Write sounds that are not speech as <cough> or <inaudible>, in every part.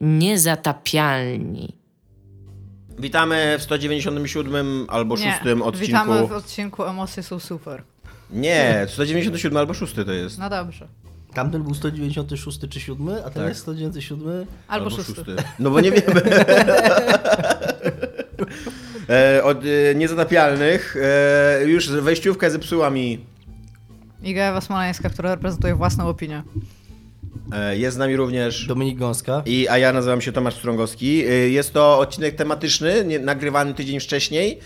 Niezatapialni. Witamy w 197 albo 6 odcinku. Witamy w odcinku Emocje są super. Nie, 197 albo 6 to jest. No dobrze. Tamten był 196 czy 7, a ten Tak. jest 197. Albo, szósty. No bo nie wiemy. <laughs> e, od e, niezatapialnych e, już wejściówkę zepsuła mi. Iga Ewa Smoleńska, która reprezentuje własną opinię. E, jest z nami również. Dominik Gąska. I, a ja nazywam się Tomasz Strągowski. Y, Jest to odcinek tematyczny, nie, nagrywany tydzień wcześniej,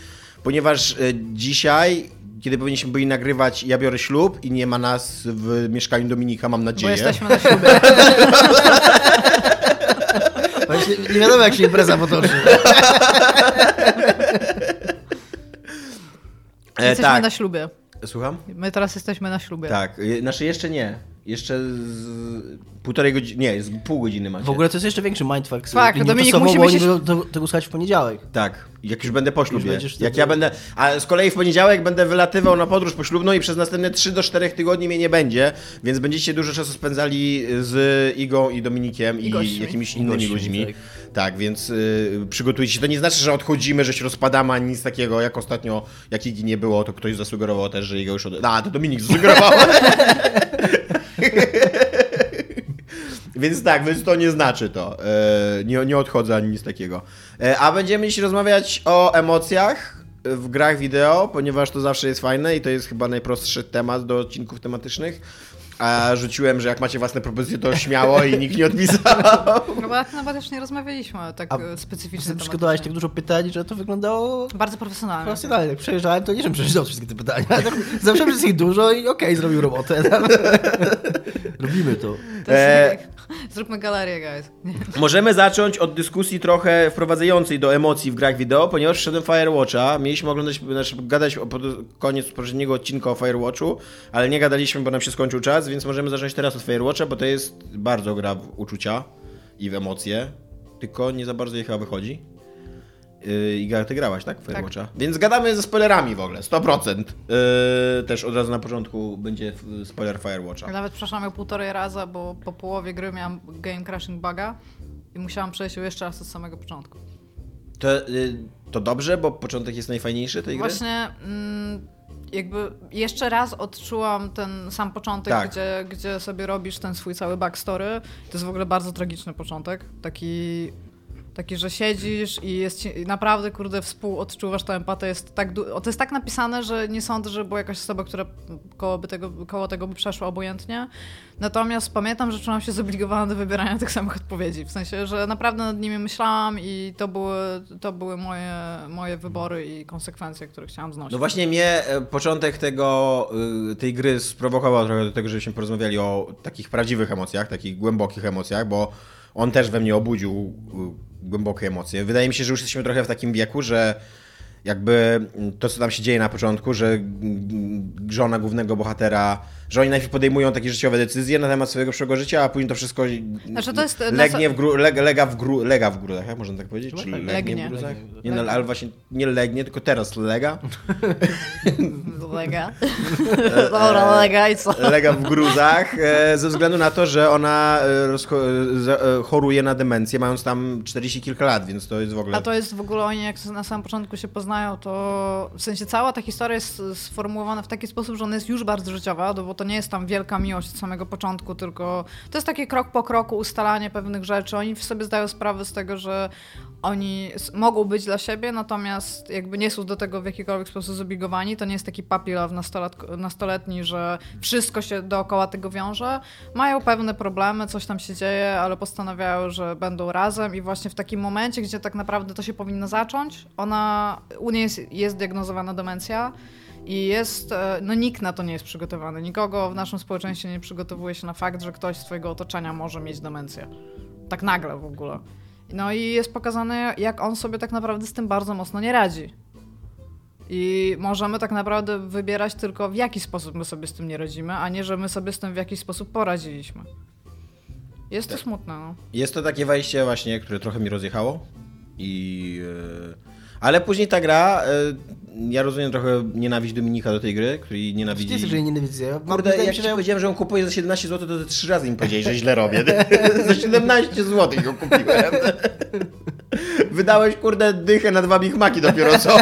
ponieważ y, dzisiaj, kiedy powinniśmy byli nagrywać, ja biorę ślub i nie ma nas w mieszkaniu Dominika, mam Bo nadzieję. jesteśmy na ślubie. <laughs> Nie wiadomo jak się impreza potoczy. E, Jesteśmy tak. na ślubie. Słucham? My teraz jesteśmy na ślubie. Tak. Znaczy jeszcze nie. Jeszcze z półtorej godziny, nie, z pół godziny macie. W ogóle to jest jeszcze większy mindfuck. Tak, Dominik, czasowo, musimy bo oni się- będą to- tego słuchać w poniedziałek. Tak, jak już będę po ślubie. Jak wtedy- ja będę. A z kolei w poniedziałek będę wylatywał na podróż poślubną i przez następne 3 do 4 tygodni mnie nie będzie, więc będziecie dużo czasu spędzali z Igą i Dominikiem i, I jakimiś innymi gośćmi, ludźmi. tak. Tak, więc y, przygotujcie się. To nie znaczy, że odchodzimy, że się rozpadamy, ani nic takiego. Jak ostatnio, jak Igi nie było, to ktoś zasugerował też, że Iga już od... A, to Dominik zasugerował. <laughs> Więc tak, więc to nie znaczy to. E, nie, nie odchodzę ani nic takiego. E, a będziemy dziś rozmawiać o emocjach w grach wideo, ponieważ to zawsze jest fajne i to jest chyba najprostszy temat do odcinków tematycznych. A rzuciłem, że jak macie własne propozycje, to śmiało i nikt nie odpisał. <laughs> No bo nawet już nie rozmawialiśmy tak A e, specyficznie. Ty przygotowałeś tak dużo pytań, że to wyglądało Bardzo profesjonalnie. profesjonalnie. Jak Przejeżdżałem, to nie, że przejeżdżał wszystkie te pytania. Tak, <laughs> zawsze ich dużo i okej, zrobił robotę. <laughs> Robimy to. To jest, E, Zróbmy galerię, guys. Możemy zacząć od dyskusji trochę wprowadzającej do emocji w grach wideo, ponieważ wszedłem Firewatcha. Mieliśmy oglądać, znaczy gadać o pod koniec poprzedniego odcinka o Firewatchu, ale nie gadaliśmy, bo nam się skończył czas, więc możemy zacząć teraz od Firewatcha, bo to jest bardzo gra w uczucia i w emocje, tylko nie za bardzo jej chyba wychodzi. Yy, Iga, ty grałaś, tak? w Firewatcha? Więc gadamy ze spoilerami w ogóle, 100%. Yy, też od razu na początku będzie spoiler Firewatcha. Nawet przeszłam ją półtorej razy, bo po połowie gry miałam game crashing buga i musiałam przejść ją jeszcze raz od samego początku. To, yy, to dobrze, bo początek jest najfajniejszy tej gry? Właśnie mm, jakby jeszcze raz odczułam ten sam początek, Tak. gdzie, gdzie sobie robisz ten swój cały backstory. To jest w ogóle bardzo tragiczny początek. Taki, taki że siedzisz i jest ci, naprawdę, kurde, współodczuwasz tę empatię. Jest tak, to jest tak napisane, że nie sądzę, że była jakaś osoba, która koło, by tego, koło tego by przeszła obojętnie. Natomiast pamiętam, że czułam się zobligowana do wybierania <laughs> tych samych odpowiedzi. W sensie, że naprawdę nad nimi myślałam i to były, to były moje, moje wybory i konsekwencje, które chciałam znosić. No właśnie mnie e, początek tego, y, tej gry sprowokował trochę do tego, żebyśmy porozmawiali o takich prawdziwych emocjach, takich głębokich emocjach, bo on też we mnie obudził y, głębokie emocje. Wydaje mi się, że już jesteśmy trochę w takim wieku, że jakby to, co tam się dzieje na początku, że żona głównego bohatera, że oni najpierw podejmują takie życiowe decyzje na temat swojego przyszłego życia, a później to wszystko Znaczy, to jest- legnie w gru, leg, lega, w gru, lega w gruzach, jak można tak powiedzieć? Czy legnie, Legnie. w gruzach? Legnie. Nie, no, ale właśnie nie legnie, tylko teraz lega. <laughs> Lega. <laughs> Dobra, lega i co? lega w gruzach e, ze względu na to, że ona e, e, e, choruje na demencję, mając tam 40 kilka lat, więc to jest w ogóle... A to jest w ogóle oni, jak na samym początku się poznają, to w sensie cała ta historia jest sformułowana w taki sposób, że ona jest już bardzo życiowa, no bo to nie jest tam wielka miłość od samego początku, tylko to jest takie krok po kroku ustalanie pewnych rzeczy. Oni sobie zdają sprawę z tego, że oni mogą być dla siebie, natomiast jakby nie są do tego w jakikolwiek sposób zobligowani. To nie jest taki puppy love nastolat- nastoletni, że wszystko się dookoła tego wiąże. Mają pewne problemy, coś tam się dzieje, ale postanawiają, że będą razem i właśnie w takim momencie, gdzie tak naprawdę to się powinno zacząć, ona, u niej jest, jest diagnozowana demencja i jest, e, no nikt na to nie jest przygotowany. Nikogo w naszym społeczeństwie nie przygotowuje się na fakt, że ktoś z twojego otoczenia może mieć demencję. Tak nagle w ogóle. No i jest pokazane, jak on sobie tak naprawdę z tym bardzo mocno nie radzi. I możemy tak naprawdę wybierać tylko, w jaki sposób my sobie z tym nie radzimy, a nie, że my sobie z tym w jakiś sposób poradziliśmy. Jest to smutne, no. Jest to takie wejście właśnie, które trochę mi rozjechało i... e, Ale później ta gra, e, ja rozumiem trochę nienawiść Dominika do tej gry, który nienawidzi... jesteś, że jej nienawidzę. Kurde, jak się, że powiedziałem, że ją kupuję za 17 zł, to trzy razy mi powiedziałeś, że źle <laughs> robię. <laughs> za 17 zł ją kupiłem. <laughs> Wydałeś, kurde, dychę na dwa Big Maci dopiero co.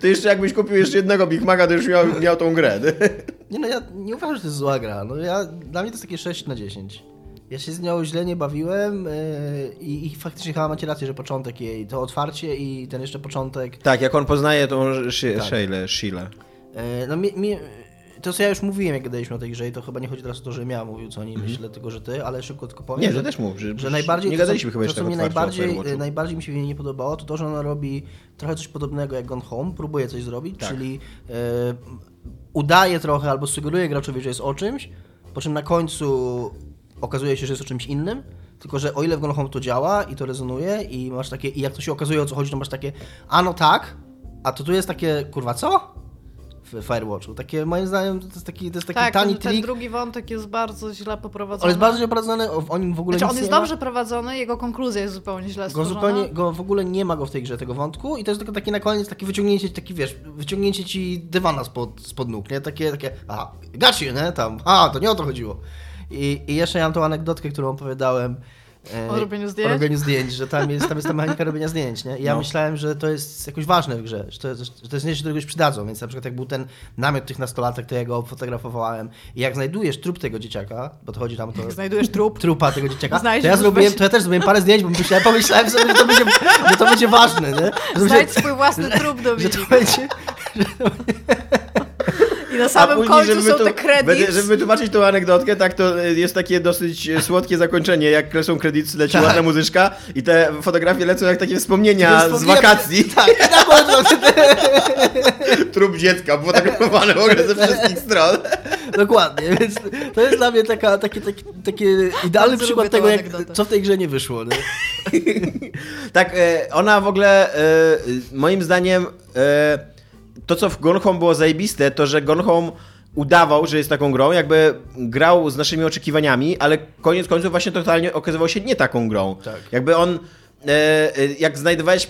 To jeszcze jakbyś kupił jeszcze jednego Big Maca, to już miał, miał tą grę. Nie no, ja nie uważam, że to jest zła gra. No ja, dla mnie to jest takie 6 na 10. Ja się z nią źle nie bawiłem yy, i, i faktycznie chyba macie rację, że początek jej, to otwarcie i ten jeszcze początek. Tak, jak on poznaje tą Tak. Sheilę, Sheilę. Yy, no mi, mi, to co ja już mówiłem, jak gadaliśmy o tej grze i to chyba nie chodzi teraz o to, że ja mówił co o niej myślę, tylko że ty, ale szybko tylko powiem. Nie, że, że też mów, że, że najbardziej nie to, co- gadaliśmy chyba to, jeszcze co tak mnie otwarcie o najbardziej, najbardziej mi się w niej nie podobało, to to, że ona robi trochę coś podobnego jak Gone Home, próbuje coś zrobić, Tak. czyli e, udaje trochę albo sugeruje graczowi, że jest o czymś, po czym na końcu okazuje się, że jest o czymś innym. Tylko, że o ile w Gone Home to działa i to rezonuje i masz takie, i jak to się okazuje o co chodzi, to masz takie, a no tak, a to tu jest takie, kurwa co? W Firewatchu. Takie, moim zdaniem, to jest taki, to jest taki Tak, tani ten, ten trik. drugi wątek jest bardzo źle poprowadzony. On jest bardzo źle prowadzony, o- nim w ogóle Znaczy, on jest nie ma. dobrze prowadzony, jego konkluzja jest zupełnie źle Go zupełnie, go w ogóle nie ma go w tej grze, tego wątku i to jest tylko takie na koniec, takie wyciągnięcie, taki wiesz, wyciągnięcie ci dywana spod, spod nóg, nie? Takie, takie, aha, you, nie? Tam, a, to nie o to chodziło. I, i jeszcze ja mam tą anegdotkę, którą opowiadałem e, O robieniu zdjęć? O robieniu zdjęć, że tam jest, tam jest ta mechanika robienia zdjęć, nie? I ja No. myślałem, że to jest jakoś ważne w grze, że to, jest- że to jest kogoś przydadzą, więc na przykład jak był ten namiot tych nastolatek, to ja go fotografowałem i jak znajdujesz trup tego dzieciaka, bo to chodzi tam o to... Jak znajdujesz trup, trupa tego dzieciaka, to ja, zrobiłem, to ja też zrobiłem parę zdjęć, bo myślałem, pomyślałem sobie, że to będzie, że to będzie ważne, nie? Że, znajdź że, swój własny trup do że to będzie... I na samym później, końcu żeby są wytu- te kredyty. Żeby wytłumaczyć tą anegdotkę, tak to e, jest takie dosyć słodkie zakończenie, jak są kredyty, leci Tak. ładna muzyczka i te fotografie lecą jak takie wspomnienia z wakacji. <laughs> Tak, i na końcu, <laughs> Trup dziecka, fotografowany w ogóle ze wszystkich stron. dokładnie, więc to jest dla mnie taka, taki, taki, taki idealny przykład tego, jak, co w tej grze nie wyszło, nie? <laughs> Tak, e, ona w ogóle, e, moim zdaniem, to co w Gone Home było zajebiste, to że Gone Home udawał, że jest taką grą, jakby grał z naszymi oczekiwaniami, ale koniec końców właśnie totalnie okazywał się nie taką grą. Tak. Jakby on, e, e, jak znajdowałeś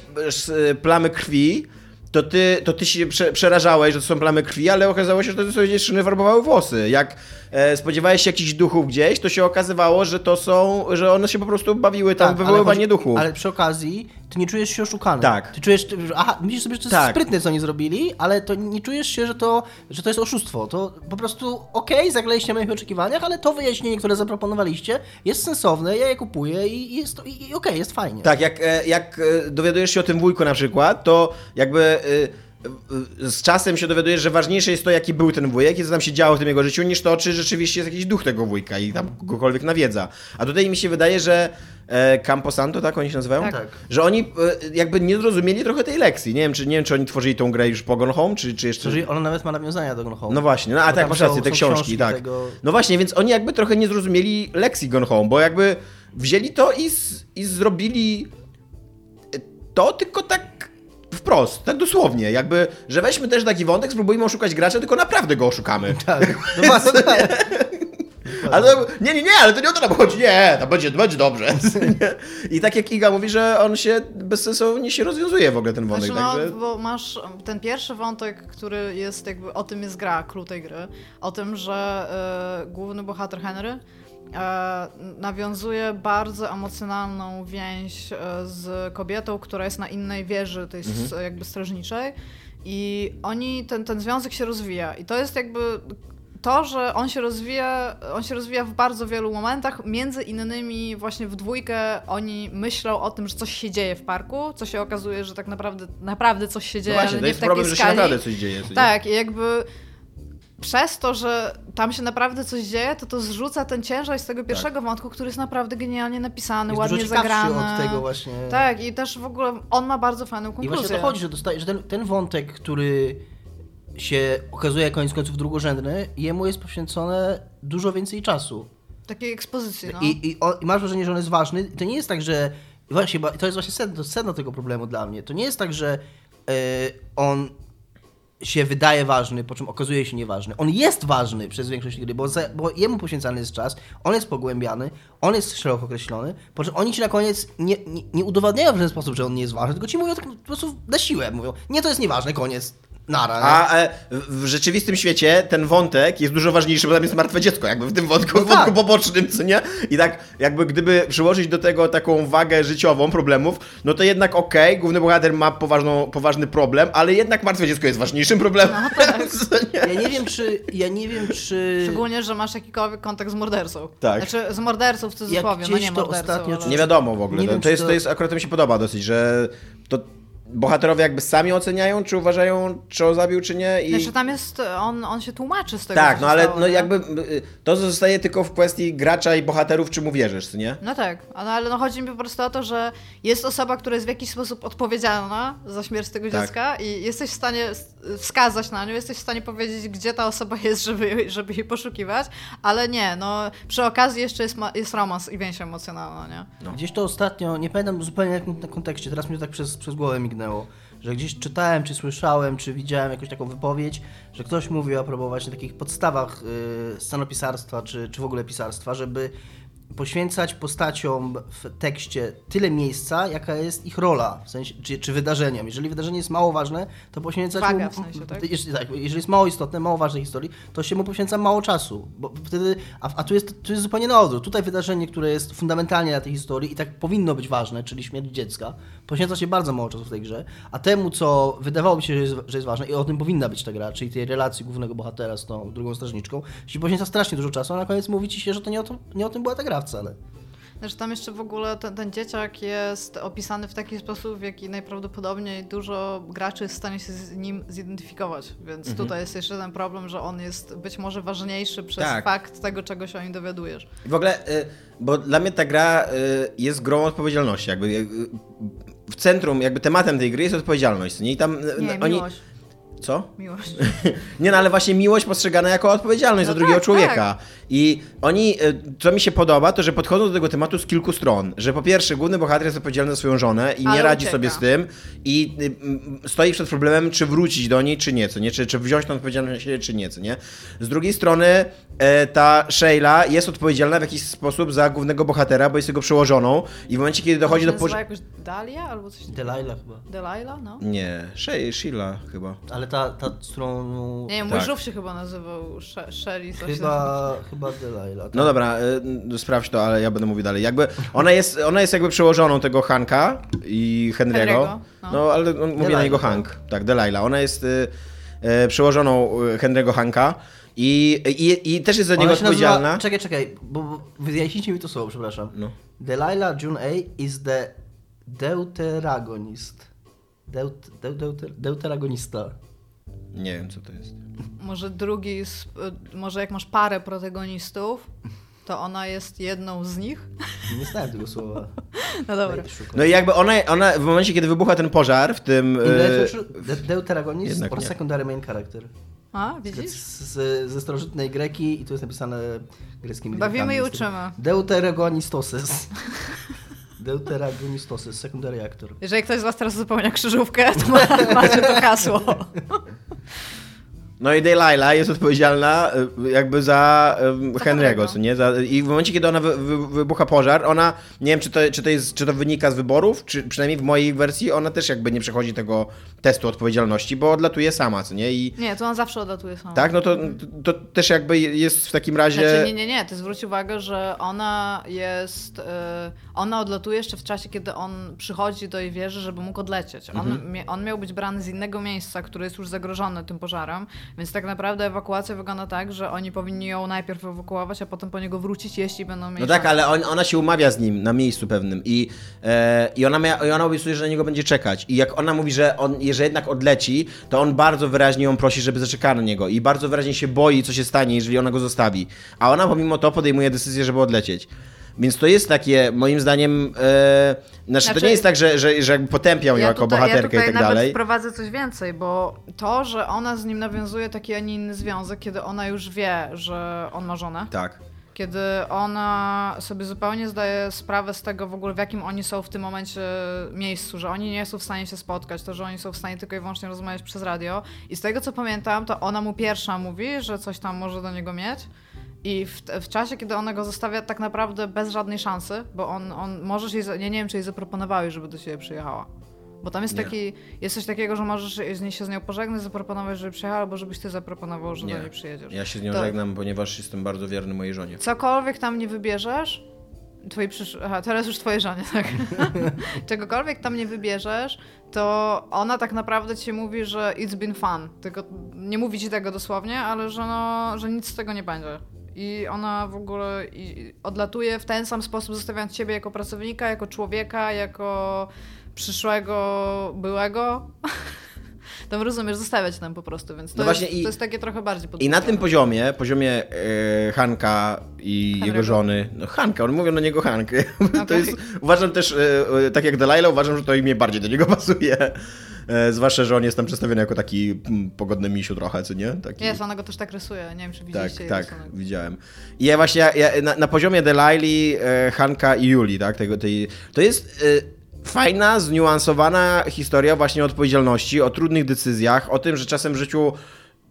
e, plamy krwi, to ty, to ty się prze, przerażałeś, że to są plamy krwi, ale okazało się, że to sobie dziewczyny farbowały włosy. Jak e, spodziewałeś się jakichś duchów gdzieś, to się okazywało, że to są, że one się po prostu bawiły tam Tak, wywoływanie duchów. Ale przy okazji, ty nie czujesz się oszukany. Tak. Ty czujesz, aha, myślisz sobie, że to jest Tak. sprytne, co oni zrobili, ale to nie czujesz się, że to, że to jest oszustwo. To po prostu okej, zagraliście na moich oczekiwaniach, ale to wyjaśnienie, które zaproponowaliście, jest sensowne, ja je kupuję i jest, i, i okej, jest fajnie. Tak, jak, e, jak e, dowiadujesz się o tym wujku na przykład, to jakby e, z czasem się dowiadujesz, że ważniejsze jest to, jaki był ten wujek i co tam się działo w tym jego życiu, niż to, czy rzeczywiście jest jakiś duch tego wujka i tam kogokolwiek nawiedza. A tutaj mi się wydaje, że e, Camposanto, tak oni się nazywają? Tak. Tak. Że oni e, jakby nie zrozumieli trochę tej lekcji. Nie wiem, czy, nie wiem, czy oni tworzyli tą grę już po Gone Home, czy, czy jeszcze... Czyli ona nawet ma nawiązania do Gone Home. No właśnie, no a Bo tak, masz rację, te książki, książki tak. tego- No właśnie, więc oni jakby trochę nie zrozumieli lekcji Gone Home, bo jakby wzięli to i, z, i zrobili to tylko tak wprost, tak dosłownie, jakby, że weźmy też taki wątek, spróbujmy oszukać gracza, tylko naprawdę go oszukamy. <laughs> Tak, no właśnie. <laughs> Ale to, nie, nie, nie, ale to nie o to nam chodzi, nie, to będzie, to będzie dobrze. <laughs> I tak jak Iga mówi, że on się bezsensownie się rozwiązuje w ogóle ten wątek, Znaczy, no, także... bo masz ten pierwszy wątek, który jest jakby, o tym jest gra, clue tej gry, o tym, że e, główny bohater Henry e, nawiązuje bardzo emocjonalną więź e, z kobietą, która jest na innej wieży tej Mhm. jakby strażniczej i oni, ten, ten związek się rozwija i to jest jakby to, że on się rozwija, on się rozwija w bardzo wielu momentach, między innymi właśnie w dwójkę oni myślą o tym, że coś się dzieje w parku, co się okazuje, że tak naprawdę, naprawdę coś się No dzieje, właśnie, ale to nie jest w takiej problem, że się skali. naprawdę coś dzieje. co nie? Tak, i jakby przez to, że tam się naprawdę coś dzieje, to to zrzuca ten ciężar z tego pierwszego wątku, który jest naprawdę genialnie napisany, Jest ładnie zagrany. od tego właśnie. Tak, i też w ogóle on ma bardzo fajną I konkluzję. właśnie o to chodzi, że, dostaje, że ten, ten wątek, który się okazuje koniec końców drugorzędny, jemu jest poświęcone dużo więcej czasu. Takiej ekspozycji, no. I, i, o, I masz wrażenie, że on jest ważny. To nie jest tak, że. Właśnie, to jest właśnie sedno, sedno tego problemu dla mnie. To nie jest tak, że e, on się wydaje ważny, po czym okazuje się nieważny. On jest ważny przez większość gry, bo, bo jemu poświęcany jest czas, on jest pogłębiany, on jest szeroko określony, po czym oni ci na koniec nie, nie, nie udowadniają w ten sposób, że on nie jest ważny, tylko ci mówią tak po prostu na siłę, mówią, nie, to jest nieważne, koniec, nara. A e, w rzeczywistym świecie ten wątek jest dużo ważniejszy, bo tam jest martwe dziecko, jakby w tym wątku, No w wątku tak. pobocznym, co nie? I tak jakby gdyby przyłożyć do tego taką wagę życiową problemów, no to jednak okej, główny bohater ma poważną, poważny problem, ale jednak martwe dziecko jest ważniejszym problemem. <laughs> co nie? Ja nie wiem, czy, ja nie wiem, czy... Szczególnie, że masz jakikolwiek kontakt z mordercą. Tak. Znaczy z mordercą w cudzysłowie, no nie mordercą. ostatnio ale... Nie wiadomo w ogóle. Nie to, wiem, to, jest, to- to jest, akurat to mi się podoba dosyć, że to bohaterowie jakby sami oceniają, czy uważają, czy on zabił, czy nie. I... Znaczy tam jest, on, on się tłumaczy z tego, tak, co no ale stało, no nie? jakby y, to zostaje tylko w kwestii gracza i bohaterów, czy mu wierzysz, czy nie? No tak, no, ale no chodzi mi po prostu o to, że jest osoba, która jest w jakiś sposób odpowiedzialna za śmierć tego Tak. dziecka i jesteś w stanie wskazać na nią, jesteś w stanie powiedzieć, gdzie ta osoba jest, żeby, żeby jej poszukiwać, ale nie, no przy okazji jeszcze jest, jest romans i więź emocjonalna, nie? No. Gdzieś to ostatnio, nie pamiętam zupełnie jak na kontekście, teraz mi to tak przez, przez głowę mignęło, że gdzieś czytałem, czy słyszałem, czy widziałem jakąś taką wypowiedź, że ktoś mówił a propos właśnie takich podstawach y, scenopisarstwa, czy, czy w ogóle pisarstwa, żeby poświęcać postaciom w tekście tyle miejsca, jaka jest ich rola, w sensie, czy, czy wydarzeniom. Jeżeli wydarzenie jest mało ważne, to poświęcać Waga mu... w sensie, <laughs> tak? Jeżeli, tak, jeżeli jest mało istotne, mało ważnej historii, to się mu poświęca mało czasu, bo wtedy, a, a tu, jest, tu jest zupełnie na odwrót. Tutaj wydarzenie, które jest fundamentalnie dla tej historii i tak powinno być ważne, czyli śmierć dziecka, poświęca się bardzo mało czasu w tej grze, a temu, co wydawałoby się, że jest, że jest ważne i o tym powinna być ta gra, czyli tej relacji głównego bohatera z tą drugą strażniczką, się poświęca strasznie dużo czasu, a na koniec mówi ci się, że to nie o, to, nie o tym była ta gra wcale. Znaczy tam jeszcze w ogóle ten, ten dzieciak jest opisany w taki sposób, w jaki najprawdopodobniej dużo graczy jest w stanie się z nim zidentyfikować, więc Mhm. tutaj jest jeszcze ten problem, że on jest być może ważniejszy przez Tak. fakt tego, czego się o nim dowiadujesz. W ogóle, y, bo dla mnie ta gra y, jest grą odpowiedzialności, jakby y, w centrum, jakby tematem tej gry jest odpowiedzialność, nie? I tam Nie, oni... miłość. Co? Miłość. <laughs> Nie, no ale właśnie miłość postrzegana jako odpowiedzialność No za drugiego tak, człowieka. I oni, y, co mi się podoba, to że podchodzą do tego tematu z kilku stron. Że po pierwsze, główny bohater jest odpowiedzialny za swoją żonę i nie Ale radzi ucieka. sobie z tym i y, stoi przed problemem, czy wrócić do niej, czy nie, co nie? Czy, czy wziąć tą odpowiedzialność na siebie, czy nie, co nie? Z drugiej strony, e, ta Sheila jest odpowiedzialna w jakiś sposób za głównego bohatera, bo jest jego przełożoną i w momencie, kiedy dochodzi do... Nazywa jakoś Dalia albo coś takiego? Delilah chyba. Delilah, no. nie, She- Sheila chyba. Ale ta, ta z którą... Nie wiem, mój Tak. żółw się chyba nazywał She- Shelly, coś Chyba, chyba Delilah. tak. No dobra, y, sprawdź to, ale ja będę mówił dalej. Jakby ona jest, ona jest jakby przełożoną tego Hanka i Henry'ego. Henry'ego, no. no. ale on, mówię na Delilah, niego tak. Hank. Tak, Delilah. Ona jest y, y, przełożoną y, Henry'ego Hanka i, i, i też jest za niego odpowiedzialna. Nazywa, czekaj, czekaj, bo, bo wyjaśnijcie mi to słowo, przepraszam. No. Delilah June A is the deuteragonist. Deut, deut, deuter, deuteragonista. Nie wiem, co to jest. Może drugi, z, y, może jak masz parę protagonistów, to ona jest jedną z nich. Nie znałem tego słowa. <laughs> No dobra. No i jakby ona, ona w momencie, kiedy wybucha ten pożar w tym... In y, literature, de, or secondary main character. A, widzisz? z, ze starożytnej greki i tu jest napisane greckim Bawimy i uczymy. Deuteragonistosis. <laughs> Deuteragonistosis, secondary actor. Jeżeli ktoś z was teraz uzupełnia krzyżówkę, to ma- macie to hasło. <laughs> No i Delilah jest odpowiedzialna y, jakby za um, Henry'ego, co nie? Za, I w momencie, kiedy ona wy, wy, wybucha pożar, ona, nie wiem, czy to, czy, to jest, czy to wynika z wyborów, czy przynajmniej w mojej wersji, ona też jakby nie przechodzi tego testu odpowiedzialności, bo odlatuje sama, co nie? I Nie, to on zawsze odlatuje sama. tak, no to, to też jakby jest w takim razie... Znaczy, nie, nie, nie, ty zwróć uwagę, że ona jest, y, ona odlatuje jeszcze w czasie, kiedy on przychodzi do jej wieży, żeby mógł odlecieć. On, Mhm. on miał być brany z innego miejsca, które jest już zagrożone tym pożarem, więc tak naprawdę ewakuacja wygląda tak, że oni powinni ją najpierw ewakuować, a potem po niego wrócić, jeśli będą mieli No tak, ale on, ona się umawia z nim na miejscu pewnym i, e, i, ona, mia, i ona obiecuje, że na niego będzie czekać. I jak ona mówi, że on, że jednak odleci, to on bardzo wyraźnie ją prosi, żeby zaczekała na niego i bardzo wyraźnie się boi, co się stanie, jeżeli ona go zostawi. A ona pomimo to podejmuje decyzję, żeby odlecieć. Więc to jest takie, moim zdaniem, e, znaczy, to Znaczy- nie jest tak, że, że, że jakby potępiał ją jako tutaj, bohaterkę ja i tak nawet dalej. wprowadzę coś więcej, bo to, że ona z nim nawiązuje taki, a nie inny związek, kiedy ona już wie, że on ma żonę, Tak. kiedy ona sobie zupełnie zdaje sprawę z tego w ogóle, w jakim oni są w tym momencie miejscu, że oni nie są w stanie się spotkać, to, że oni są w stanie tylko i wyłącznie rozmawiać przez radio. I z tego, co pamiętam, to ona mu pierwsza mówi, że coś tam może do niego mieć. I w, w czasie, kiedy ona go zostawia tak naprawdę bez żadnej szansy, bo on, on możesz jej, nie, nie wiem, czy jej zaproponowałeś, żeby do ciebie przyjechała. Bo tam jest Nie. taki, jest coś takiego, że możesz z niej- się z nią pożegnać, zaproponować, żeby przyjechała, albo żebyś ty zaproponował, że Nie. do niej przyjedziesz. Ja się z nią To- żegnam, ponieważ jestem bardzo wierny mojej żonie. Cokolwiek tam nie wybierzesz, twojej przysz... Aha, teraz już twojej żonie, tak. <laughs> Czegokolwiek tam nie wybierzesz, to ona tak naprawdę ci mówi, że it's been fun. Tylko nie mówi ci tego dosłownie, ale że, no, że nic z tego nie będzie. I ona w ogóle odlatuje w ten sam sposób, zostawiając ciebie jako pracownika, jako człowieka, jako przyszłego, byłego. <laughs> Tam rozumiesz, zostawiać tam po prostu, więc to, No jest, i- to jest takie trochę bardziej I na tym poziomie, poziomie e, Hanka i Henry'ego. jego żony, no Hanka, on mówią na niego Hank. <laughs> To Okej. jest, uważam też, e, e, tak jak Delilah, uważam, że to imię bardziej do niego <laughs> pasuje. Zwłaszcza, że on jest tam przedstawiony jako taki pogodny misiu trochę, co nie? Taki, Jest, ona go też tak rysuje, nie wiem czy tak, widzieliście tak, rysunek. widziałem. I ja właśnie, ja, ja, na, na poziomie Delilah, e, Hanka i Julii, tak, tego, tej, to jest... Fajna, zniuansowana historia właśnie o odpowiedzialności, o trudnych decyzjach, o tym, że czasem w życiu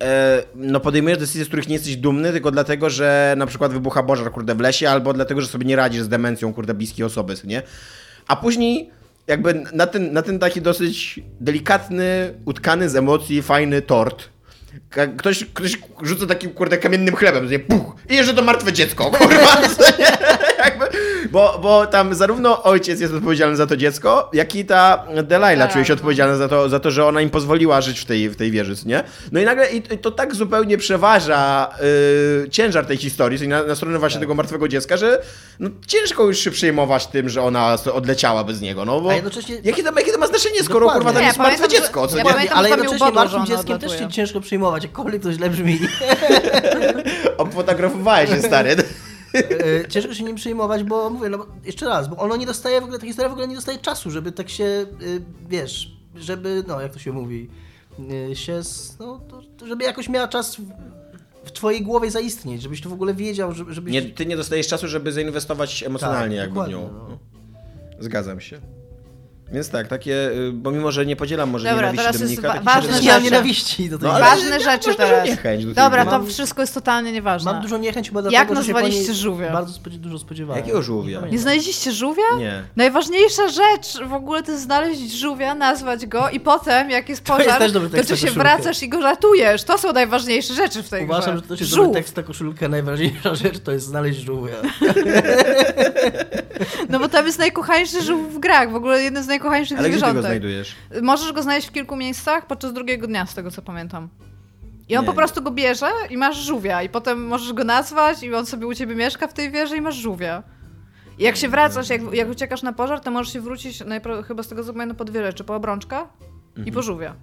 e, no podejmujesz decyzje, z których nie jesteś dumny, tylko dlatego, że na przykład wybucha pożar, kurde, w lesie, albo dlatego, że sobie nie radzisz z demencją, kurde, bliskiej osoby, nie? A później jakby na ten, na ten taki dosyć delikatny, utkany z emocji, fajny tort, ktoś, ktoś rzuca takim, kurde, kamiennym chlebem, nie? Puch! I jeszcze to martwe dziecko, <laughs> kurwa? Jakby, bo, bo tam zarówno ojciec jest odpowiedzialny za to dziecko, jak i ta Delilah Tak, czuje się no. odpowiedzialna za to, za to, że ona im pozwoliła żyć w tej, w tej wieży, nie? No i nagle i, i to tak zupełnie przeważa y, ciężar tej historii, czyli na, na stronę właśnie tego martwego dziecka, że no, ciężko już się przejmować tym, że ona odleciała bez niego, no bo A jednocześnie- jakie, to, jakie to ma znaczenie, skoro Dokładnie. kurwa tam jest martwe pamiętam, dziecko, co ja nie? pamiętam, ale jednocześnie martwym dzieckiem też się ciężko przyjmować, jakkolwiek to źle brzmi. <laughs> Obfotografowałeś się, stary. <laughs> E, ciężko się nim przejmować, bo mówię, no jeszcze raz, bo ono nie dostaje w ogóle, ta historia w ogóle nie dostaje czasu, żeby tak się, y, wiesz, żeby, no jak to się mówi, się, no, to, żeby jakoś miała czas w, twojej głowie zaistnieć, żebyś to w ogóle wiedział, żeby, żebyś... Nie, ty nie dostajesz czasu, żeby zainwestować emocjonalnie Tak, jakby w nią. no. Zgadzam się. Więc tak, takie, y, bo mimo, że nie podzielam może Dobra, nienawiści teraz jest wa- ważne rzeczy. nienawiści do tej No, Ważne ja- rzeczy teraz. niechęć do Dobra, to Mam- wszystko jest totalnie nieważne. Mam dużo niechęć Jak dlatego, że się nazwaliście niej żółwia? Bardzo spodzie- dużo spodziewałem. Jakiego żółwia? Nie znaleźliście żółwia? Nie. Najważniejsza rzecz w ogóle to jest znaleźć żółwia, nazwać go i potem, jak jest To jest pożar, też dobry to tekst ty na się koszulkę. wracasz i go ratujesz. To są najważniejsze rzeczy w tej Uważam, grze. że to jest Żółw. dobry tekst na koszulkę, najważniejsza rzecz to jest znaleźć żółwia. <laughs> No bo tam jest najkochańszy żółw w grach, w ogóle jeden z najkochańszych Ale gdzie ty go zwierzątek. znajdujesz? Możesz go znaleźć w kilku miejscach podczas drugiego dnia, z tego co pamiętam. I on Nie. po prostu go bierze i masz żółwia. I potem możesz go nazwać i on sobie u ciebie mieszka w tej wieży i masz żółwia. I jak się wracasz, jak, jak uciekasz na pożar, to możesz się wrócić, najpro- chyba z tego co pamiętam, po dwie rzeczy. Po obrączka i Mhm. po żółwia.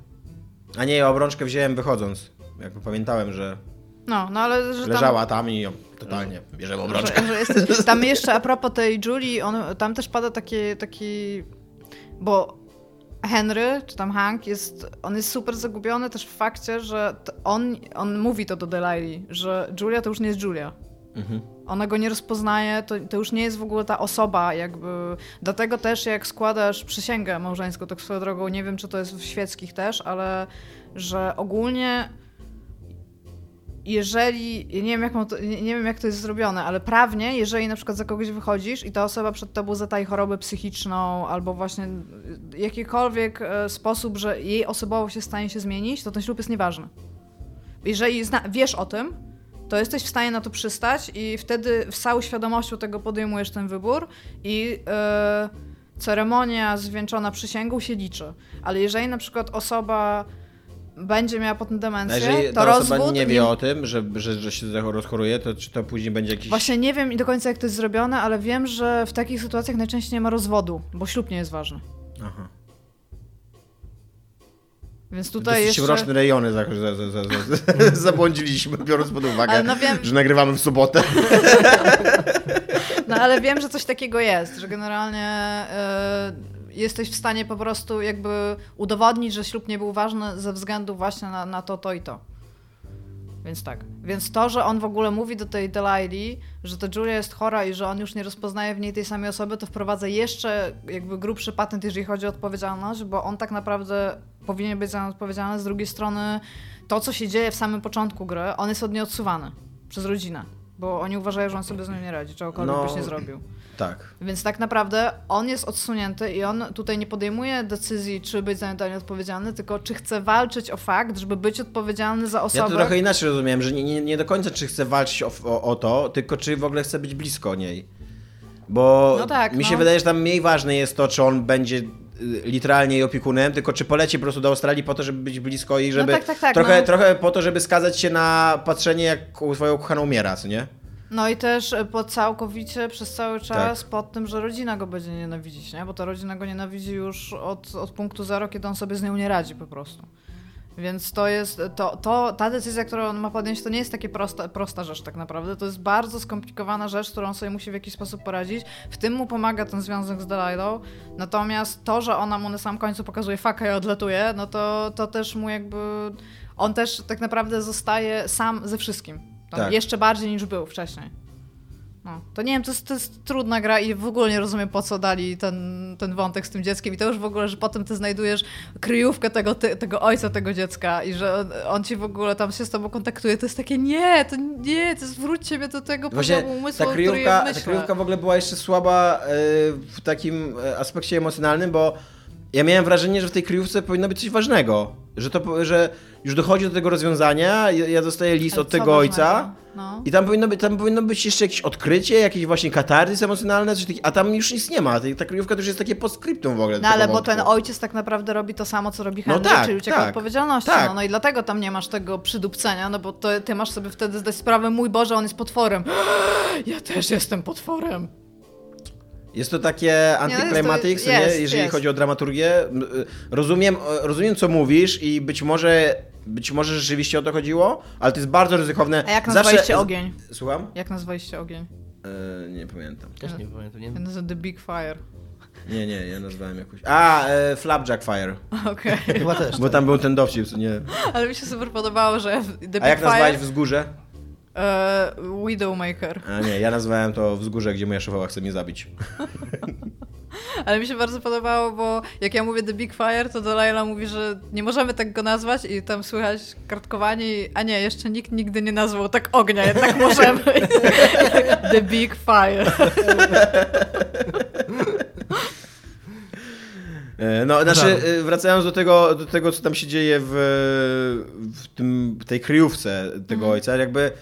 A nie, ja obrączkę wziąłem wychodząc. Jakby pamiętałem, że No, no ale że tam... leżała tam i ją totalnie bierzemy obrączkę. Że, że tam <laughs> jeszcze a propos tej Julii, on, tam też pada taki, taki, bo Henry, czy tam Hank, jest, on jest super zagubiony też w fakcie, że on, on mówi to do Delilah, że Julia to już nie jest Julia. Mhm. Ona go nie rozpoznaje, to, to już nie jest w ogóle ta osoba, jakby. Dlatego też, jak składasz przysięgę małżeńską, tak swoją drogą, nie wiem, czy to jest w świeckich też, ale że ogólnie jeżeli, nie wiem, jak to, nie wiem jak to jest zrobione, ale prawnie, jeżeli na przykład za kogoś wychodzisz i ta osoba przed tobą zatai chorobę psychiczną albo właśnie y, jakikolwiek e, sposób, że jej osobowość jest w stanie się zmienić, to ten ślub jest nieważny. Jeżeli zna, wiesz o tym, to jesteś w stanie na to przystać i wtedy z całą świadomością tego podejmujesz ten wybór i e, ceremonia zwieńczona przysięgą się liczy. Ale jeżeli na przykład osoba będzie miała potem demencję, jeżeli to ta rozwód nie wie o tym, że, że, że się rozchoruje, to czy to później będzie jakiś... Właśnie nie wiem i do końca jak to jest zrobione, ale wiem, że w takich sytuacjach najczęściej nie ma rozwodu, bo ślub nie jest ważny. Aha. Więc tutaj Dosyć jeszcze... mroczne rejony za, za, za, za, za, <laughs> zabłądziliśmy, biorąc pod uwagę, no wiem- że nagrywamy w sobotę. <laughs> No ale wiem, że coś takiego jest, że generalnie e, jesteś w stanie po prostu jakby udowodnić, że ślub nie był ważny ze względu właśnie na, na to, to i to. Więc tak. Więc to, że on w ogóle mówi do tej Delilah, że ta Julia jest chora i że on już nie rozpoznaje w niej tej samej osoby, to wprowadza jeszcze jakby grubszy patent, jeżeli chodzi o odpowiedzialność, bo on tak naprawdę powinien być za nią odpowiedzialny. Z drugiej strony to, co się dzieje w samym początku gry, on jest od niej odsuwany przez rodzinę. Bo oni uważają, że on sobie z nią nie radzi, czegokolwiek No. byś nie zrobił. Tak. Więc tak naprawdę on jest odsunięty i on tutaj nie podejmuje decyzji, czy być za dalej odpowiedzialny, tylko czy chce walczyć o fakt, żeby być odpowiedzialny za Ja osobę. to trochę inaczej rozumiem, że nie, nie, nie do końca czy chce walczyć o, o, o to, tylko czy w ogóle chce być blisko niej. Bo No tak, mi się no. wydaje, że tam mniej ważne jest to, czy on będzie y, literalnie jej opiekunem, tylko czy poleci po prostu do Australii po to, żeby być blisko i żeby... tak, tak, tak, trochę, no. trochę po to, żeby skazać się na patrzenie, jak swoją ukochaną umiera, nie? No i też e, po całkowicie przez cały czas Tak. pod tym, że rodzina go będzie nienawidzić, nie? Bo ta rodzina go nienawidzi już od, od punktu zero, kiedy on sobie z nią nie radzi po prostu. Więc to jest, to, to, ta decyzja, którą on ma podjąć, to nie jest takie prosta, prosta rzecz tak naprawdę. To jest bardzo skomplikowana rzecz, którą on sobie musi w jakiś sposób poradzić. W tym mu pomaga ten związek z Delilą. Natomiast to, że ona mu na samym końcu pokazuje faka i odlatuje, no to, to też mu jakby... On też tak naprawdę zostaje sam ze wszystkim. Tak. Jeszcze bardziej niż był wcześniej. No, to nie wiem, to jest, to jest trudna gra i w ogóle nie rozumiem, po co dali ten, ten wątek z tym dzieckiem. I to już w ogóle, że potem ty znajdujesz kryjówkę tego, ty, tego ojca tego dziecka i że on, on ci w ogóle tam się z tobą kontaktuje. To jest takie, nie, to nie, to zwróćcie mnie do tego Właśnie poziomu umysłu, ta którym ja kryjówka, ta kryjówka w ogóle była jeszcze słaba e, w takim e, aspekcie emocjonalnym, bo ja miałem wrażenie, że w tej kryjówce powinno być coś ważnego. Że to, że już dochodzi do tego rozwiązania, ja, ja dostaję list Ale od tego ojca? No. i tam powinno, być, tam powinno być jeszcze jakieś odkrycie, jakieś właśnie katarzys emocjonalne, coś takiego, a tam już nic nie ma. Ta- kryjówka to już jest takie postscriptum w ogóle. No ale tego bo ten wątku. ojciec tak naprawdę robi to samo, co robi No Henry, tak, czyli ucieka tak, od odpowiedzialności. tak. No, no i dlatego tam nie masz tego przydupcenia, no bo to, ty masz sobie wtedy zdać sprawę, mój Boże, on jest potworem. <gasps> Ja też jestem potworem. Jest to takie no jest jeżeli jest. chodzi o dramaturgię. Y, Rozumiem, rozumiem, co mówisz i być może, być może rzeczywiście o to chodziło, ale to jest bardzo ryzykowne. A jak Zawsze- nazwaliście ogień? Słucham? Jak nazwaliście ogień? E, nie pamiętam. Też nie pamiętam, nie Ja nazywam The Big Fire. Nie, nie, ja nazwałem jakoś. A, e, Flapjack Fire. Okej. Chyba też. Bo tam był ten dowcip, nie. Ale mi się super podobało, że The Big A jak nazwałeś Fire... wzgórze? E, Widowmaker. A nie, ja nazwałem to wzgórze, gdzie moja szefowa chce mnie zabić. <laughs> Ale mi się bardzo podobało, bo jak ja mówię The Big Fire, to Delilah mówi, że nie możemy tak go nazwać i tam słychać kartkowanie i, a nie, jeszcze nikt nigdy nie nazwał tak ognia, jednak <laughs> możemy. <laughs> The Big Fire. E, No, znaczy, e, wracając do tego, do tego, co tam się dzieje w, w tym, w tej kryjówce tego ojca, jakby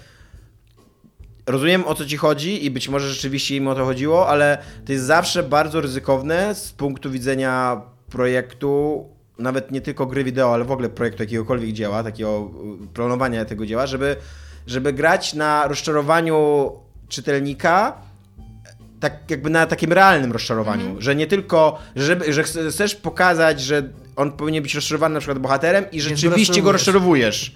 rozumiem o co ci chodzi i być może rzeczywiście im o to chodziło, ale to jest zawsze bardzo ryzykowne z punktu widzenia projektu, nawet nie tylko gry wideo, ale w ogóle projektu jakiegokolwiek dzieła, takiego y, planowania tego dzieła, żeby, żeby grać na rozczarowaniu czytelnika tak jakby na takim realnym rozczarowaniu, Mhm. że nie tylko, żeby, że chce- chcesz pokazać, że on powinien być rozczarowany na przykład bohaterem i rzeczywiście go rozczarowujesz.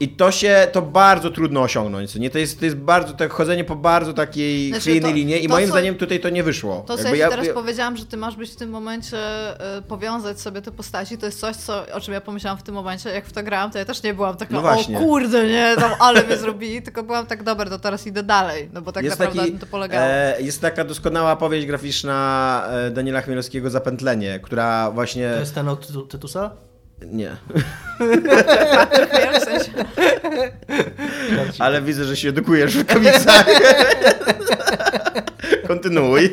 I to się, to bardzo trudno osiągnąć, nie? To jest, to jest bardzo, tak chodzenie po bardzo takiej Znaczy, chwiejnej linie i moim co- zdaniem tutaj to nie wyszło. To, co Jakby ja ci ja- teraz ja- powiedziałam, że ty masz być w tym momencie, y, powiązać sobie te postaci, to jest coś, co, o czym ja pomyślałam w tym momencie, jak w to grałam, to ja też nie byłam taka, No o właśnie. kurde, nie, tam <laughs> ale mnie zrobili, tylko byłam tak, dobra, to teraz idę dalej, no bo tak jest, naprawdę taki, na tym to polegało. e, jest taka doskonała powieść graficzna e, Daniela Chmielowskiego Zapętlenie, która właśnie... To jest ten od Tytu- Tytusa? Nie. Ja w sensie, Ale widzę, że się edukujesz w komiksach. <laughs> Kontynuuj.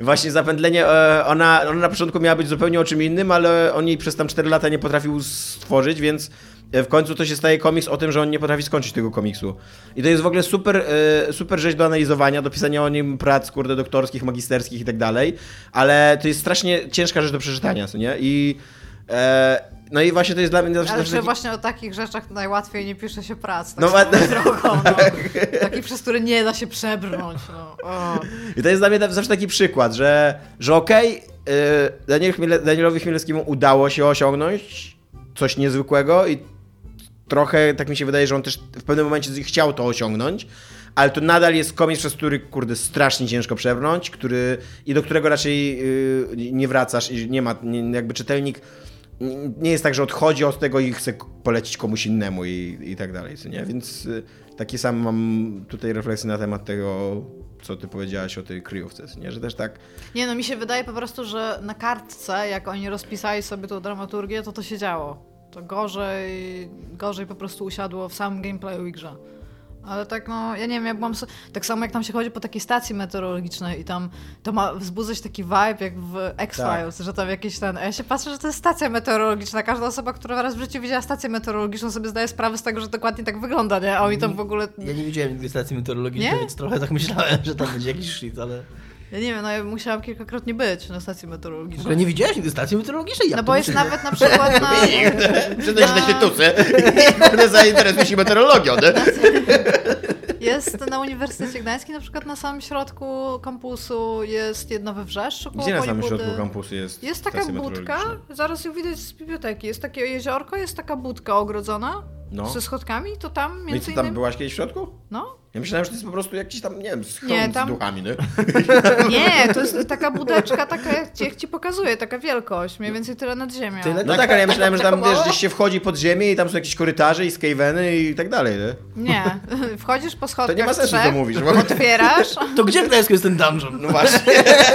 Właśnie zapętlenie, e, ona, ona na początku miała być zupełnie o czym innym, ale on jej przez tam 4 lata nie potrafił stworzyć, więc w końcu to się staje komiks o tym, że on nie potrafi skończyć tego komiksu. I to jest w ogóle super, e, super rzecz do analizowania, do pisania o nim prac, kurde, doktorskich, magisterskich i tak dalej, ale to jest strasznie ciężka rzecz do przeczytania, co nie? I e, no i właśnie to jest dla mnie ale zawsze że taki- właśnie o takich rzeczach najłatwiej nie pisze się prac, tak No drogą, no. <laughs> Taki, przez który nie da się przebrnąć, no. O. I to jest dla mnie zawsze taki przykład, że, że okej, okay, Chmiele, Danielowi Chmielewskiemu udało się osiągnąć coś niezwykłego i trochę tak mi się wydaje, że on też w pewnym momencie chciał to osiągnąć, ale to nadal jest komiks, przez który, kurde, strasznie ciężko przebrnąć, który, i do którego raczej yy, nie wracasz i nie ma, nie, jakby czytelnik nie jest tak, że odchodzi od tego i chce polecić komuś innemu i, i tak dalej, nie? Więc y, takie sam mam tutaj refleksje na temat tego, co ty powiedziałaś o tej kryjówce, nie? Że też tak, Nie no, mi się wydaje po prostu, że na kartce, jak oni rozpisali sobie tą dramaturgię, to to się działo. To gorzej, gorzej po prostu usiadło w samym gameplayu i grze. Ale tak no, ja nie wiem, ja byłam... Tak samo jak tam się chodzi po takiej stacji meteorologicznej i tam to ma wzbudzać taki vibe jak w X-Files, że tam jakiś ten... A ja się patrzę, że to jest stacja meteorologiczna. Każda osoba, która raz w życiu widziała stację meteorologiczną sobie zdaje sprawę z tego, że dokładnie tak wygląda, nie? A oni tam w ogóle... Ja nie widziałem nigdy stacji meteorologicznej, Nie? więc trochę tak myślałem, że tam będzie jakiś shit, ale... Ja nie wiem, no ja musiałam kilkakrotnie być na stacji meteorologicznej. nie widziałeś nigdy stacji meteorologicznej? Jak No bo jest nawet na przykład na... <laughs> przyznaj się na i kurde zainteresuj się meteorologią, nie? <laughs> Jest na Uniwersytecie Gdańskim, na przykład na samym środku kampusu jest jedno we Wrzeszczu. Gdzie na samym Polibudy. środku kampusu jest Jest taka budka, zaraz ją widać z biblioteki. Jest takie jeziorko, jest taka budka ogrodzona No. ze schodkami, to tam No i między ty tam innymi... byłaś kiedyś w środku? No? Ja myślałem, że to jest po prostu jakiś tam, nie wiem, schron Nie, tam- z duchami, nie? <laughs> Nie, to jest taka budeczka, taka jak ci, jak ci pokazuję, taka wielkość, mniej więcej tyle nad ziemią. Tyle? No tak, ale ja myślałem, że tam, wiesz, gdzieś się wchodzi pod ziemię i tam są jakieś korytarze i skaveny i tak dalej, nie? Nie, <laughs> wchodzisz po To schodkach nie ma sensu, trzech, co mówisz. Bo... otwierasz... To gdzie w Gdańsku jest ten dungeon? No właśnie.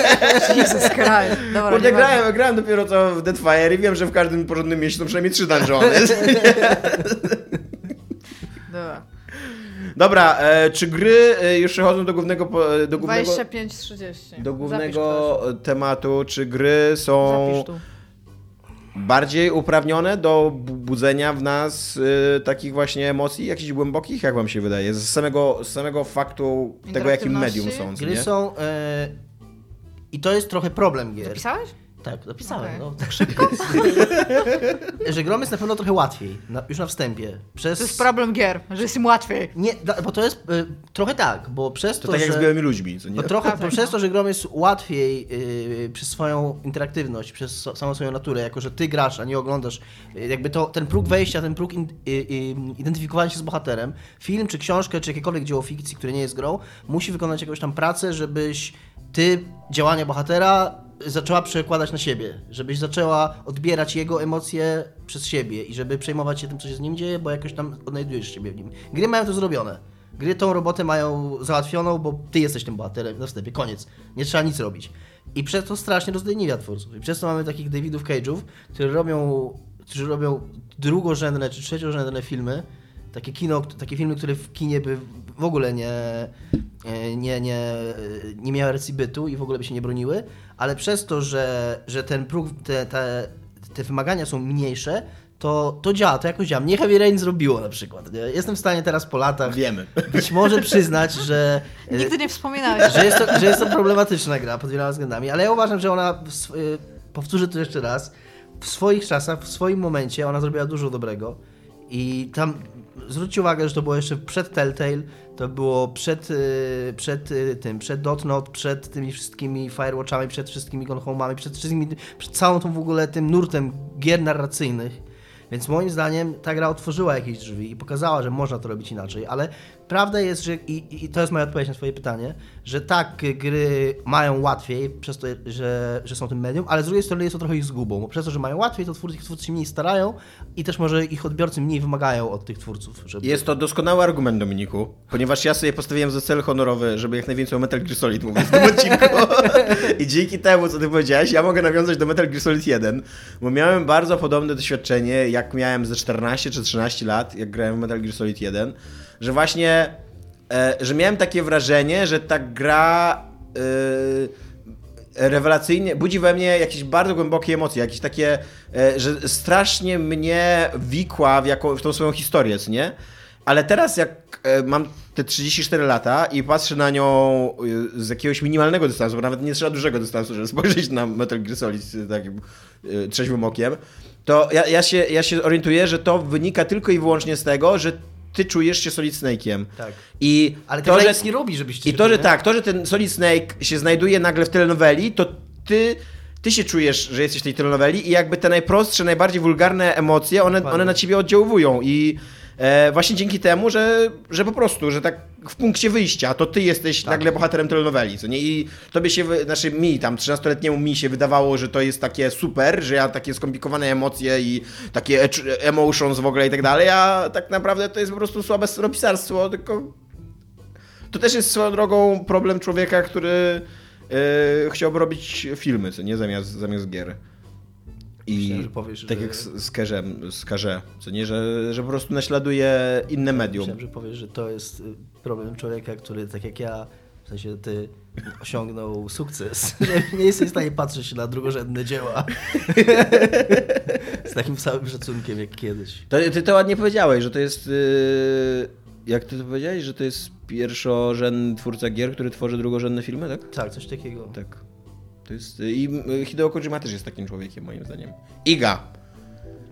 <laughs> Jesus Christ. Dobra, Kurde, grałem, grałem dopiero co w Deadfire i wiem, że w każdym porządnym mieście są przynajmniej trzy dungeony. Dobra. Dobra, e, czy gry e, już przechodzą do głównego, po- e, do głównego, 25-30. do głównego tematu, czy gry są Zapisz tu. bardziej uprawnione do bu- budzenia w nas e, takich właśnie emocji, jakichś głębokich, jak wam się wydaje, z samego, z samego faktu tego, jakim Interaktywności? medium są, co Gry nie? są... E... I to jest trochę problem gier. Zapisałeś? Tak, napisałem. Okej. No, tak szybko. <laughs> że grom jest na pewno trochę łatwiej, na, już na wstępie. Przez... To jest problem gier, że jest im łatwiej. Nie, da- bo to jest y, trochę tak, bo przez to, To tak jak że... z białymi ludźmi, co nie? Bo trochę, tak, bo przez no. to, że grom jest łatwiej yy, przez swoją interaktywność, przez so, samą swoją naturę, jako że ty grasz, a nie oglądasz, yy, jakby to, ten próg wejścia, ten próg in, yy, yy, identyfikowania się z bohaterem, film, czy książkę, czy jakiekolwiek dzieło fikcji, które nie jest grą, musi wykonać jakąś tam pracę, żebyś ty działania bohatera zaczęła przekładać na siebie, żebyś zaczęła odbierać jego emocje przez siebie i żeby przejmować się tym, co się z nim dzieje, bo jakoś tam odnajdujesz siebie w nim. Gry mają to zrobione. Gry tą robotę mają załatwioną, bo ty jesteś tym bohaterem na wstępie, koniec. Nie trzeba nic robić. I przez to strasznie rozdejniwia twórców. I przez to mamy takich Davidów Cage'ów, którzy robią, którzy robią drugorzędne czy trzeciorzędne filmy, takie kino, takie filmy, które w kinie by w ogóle nie, e, nie, nie, nie miały racji bytu i w ogóle by się nie broniły, ale przez to, że, że ten próg, te, te, te wymagania są mniejsze, to, to działa, to jakoś działa. Mnie Heavy Rain zrobiło na przykład. Nie? Jestem w stanie teraz po latach Wiemy. być może przyznać, że, e, Nigdy nie wspominałeś. że, jest to, że jest to problematyczna gra pod wieloma względami, ale ja uważam, że ona, y, powtórzę to jeszcze raz, w swoich czasach, w swoim momencie ona zrobiła dużo dobrego i tam zwróćcie uwagę, że to było jeszcze przed Telltale, to było przed, y, przed y, tym, przed Dotnot, przed tymi wszystkimi Firewatchami, przed wszystkimi Gone Home'ami, przed wszystkimi, przed całą tą w ogóle tym nurtem gier narracyjnych. Więc moim zdaniem ta gra otworzyła jakieś drzwi i pokazała, że można to robić inaczej, ale prawda jest, że i, i to jest moja odpowiedź na twoje pytanie, że tak, gry mają łatwiej przez to, że, że są tym medium, ale z drugiej strony jest to trochę ich zgubą, bo przez to, że mają łatwiej, to twórcy, twórcy się mniej starają i też może ich odbiorcy mniej wymagają od tych twórców, żeby... Jest to doskonały argument, Dominiku, ponieważ ja sobie postawiłem za cel honorowy, żeby jak najwięcej o Metal Gear Solid mówić w tym <laughs> odcinku. I dzięki temu, co ty powiedziałeś, ja mogę nawiązać do Metal Gear Solid 1, bo miałem bardzo podobne doświadczenie, jak miałem ze 14 czy 13 lat, jak grałem w Metal Gear Solid 1, że właśnie, e, że miałem takie wrażenie, że ta gra... E, rewelacyjnie, budzi we mnie jakieś bardzo głębokie emocje, jakieś takie, e, że strasznie mnie wikła w, jaką, w tą swoją historię, nie? Ale teraz jak e, mam te 34 lata i patrzę na nią e, z jakiegoś minimalnego dystansu, bo nawet nie trzeba dużego dystansu, żeby spojrzeć na Metal Gear Solid z takim e, trzeźwym okiem, to ja, ja, się, ja się orientuję, że to wynika tylko i wyłącznie z tego, że ty czujesz się Solid Snake'iem. Tak. I Ale to, że nic nie robi, żebyś i to, że tak, to, że ten Solid Snake się znajduje nagle w telenoweli, to ty, ty się czujesz, że jesteś w tej telenoweli i jakby te najprostsze, najbardziej wulgarne emocje, one, one na ciebie oddziaływują i E, właśnie dzięki temu, że, że po prostu, że tak w punkcie wyjścia to ty jesteś Tak. nagle bohaterem telenoweli, co nie? I tobie się, znaczy mi tam, 13-letniemu mi się wydawało, że to jest takie super, że ja takie skomplikowane emocje i takie ecz- emotions w ogóle i tak dalej, a tak naprawdę to jest po prostu słabe sropisarstwo, tylko to też jest swoją drogą problem człowieka, który e, chciałby robić filmy, co nie? Zamiast, zamiast gier. I że powiesz, tak że- jak z, Kerzem, co nie? Że, że po prostu naśladuje inne medium. Myślałem, że powiesz, że to jest y, problem człowieka, który tak jak ja, w sensie ty osiągnął sukces, <laughs> że nie jesteś w stanie patrzeć na drugorzędne dzieła <laughs> z takim samym szacunkiem jak kiedyś. To, ty to ładnie powiedziałeś, że to jest... Yy, jak ty to powiedziałeś? Że to jest pierwszorzędny twórca gier, który tworzy drugorzędne filmy, tak? Tak, coś takiego. Tak. To jest... I y, Hideo Kojima też jest takim człowiekiem, moim zdaniem. Iga.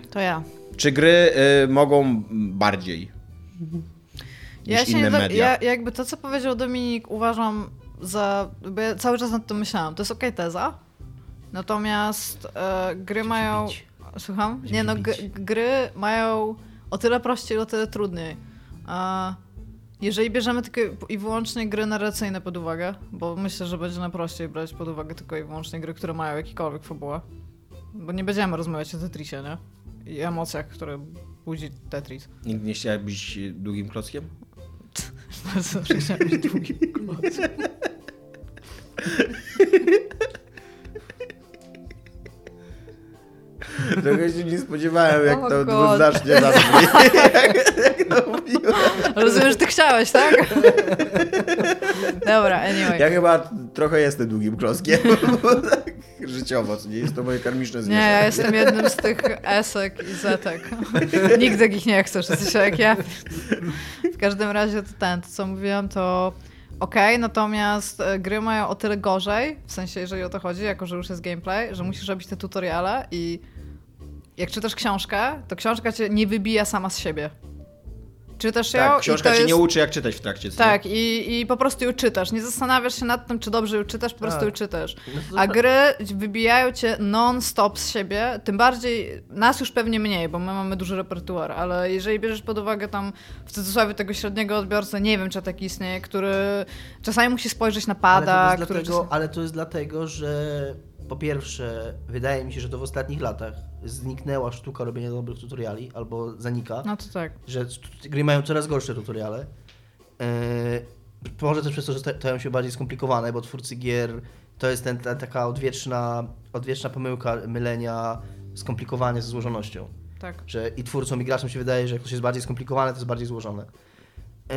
To ja. Czy gry y, mogą bardziej niż Ja się inne nie media? ja, jakby to, co powiedział Dominik, uważam za. Bo ja cały czas nad tym myślałam. To jest okej teza. Natomiast e, gry mają. bić. Słucham? Nie, no, gry mają o tyle prościej, o tyle trudniej. E, jeżeli bierzemy tylko i wyłącznie gry narracyjne pod uwagę, bo myślę, że będzie nam prościej brać pod uwagę tylko i wyłącznie gry, które mają jakikolwiek fabułę. Bo nie będziemy rozmawiać o Tetrisie, nie? I emocjach, które budzi Tetris. Nigdy nie chciałeś być długim klockiem? <laughs> Bardzo chciałem być długi kloc. <laughs> Trochę się nie spodziewałem, jak O to God. dwuznacznie zabrzmi. jak to mówiłem. Rozumiem, że ty chciałeś, tak? Dobra, anyway. Ja chyba trochę jestem długim klockiem. <laughs> tak Życiowo, nie jest to moje karmiczne Nie, zwierzę. ja jestem jednym z tych esek i zetek. <laughs> Nigdy ich nie chcesz, jesteś jak ja. W każdym razie to ten, to co mówiłam, to okej, natomiast e, gry mają o tyle gorzej, w sensie jeżeli o to chodzi, jako że już jest gameplay, że musisz robić te tutoriale i jak czytasz książkę, to książka cię nie wybija sama z siebie. Czytasz ją Tak, i książka to cię jest... nie uczy, jak czytać w trakcie. co? Tak, i, i po prostu ją czytasz. Nie zastanawiasz się nad tym, czy dobrze ją czytasz, po prostu Tak. ją czytasz. No A tak. gry wybijają cię non-stop z siebie, tym bardziej nas już pewnie mniej, bo my mamy duży repertuar, ale jeżeli bierzesz pod uwagę tam w cudzysłowie tego średniego odbiorcę, nie wiem czy taki istnieje, który czasami musi spojrzeć na pada, ale, to jest czasami... ale to jest dlatego, że po pierwsze, wydaje mi się, że to w ostatnich latach zniknęła sztuka robienia dobrych tutoriali, albo zanika. No to tak. że gry mają coraz gorsze tutoriale. Yy, może też przez to, że sta- stają się bardziej skomplikowane, bo twórcy gier to jest ten, ta, taka odwieczna, odwieczna pomyłka mylenia skomplikowanie ze złożonością. Tak. Że i twórcom, i graczom się wydaje, że jak coś jest bardziej skomplikowane, to jest bardziej złożone. Yy,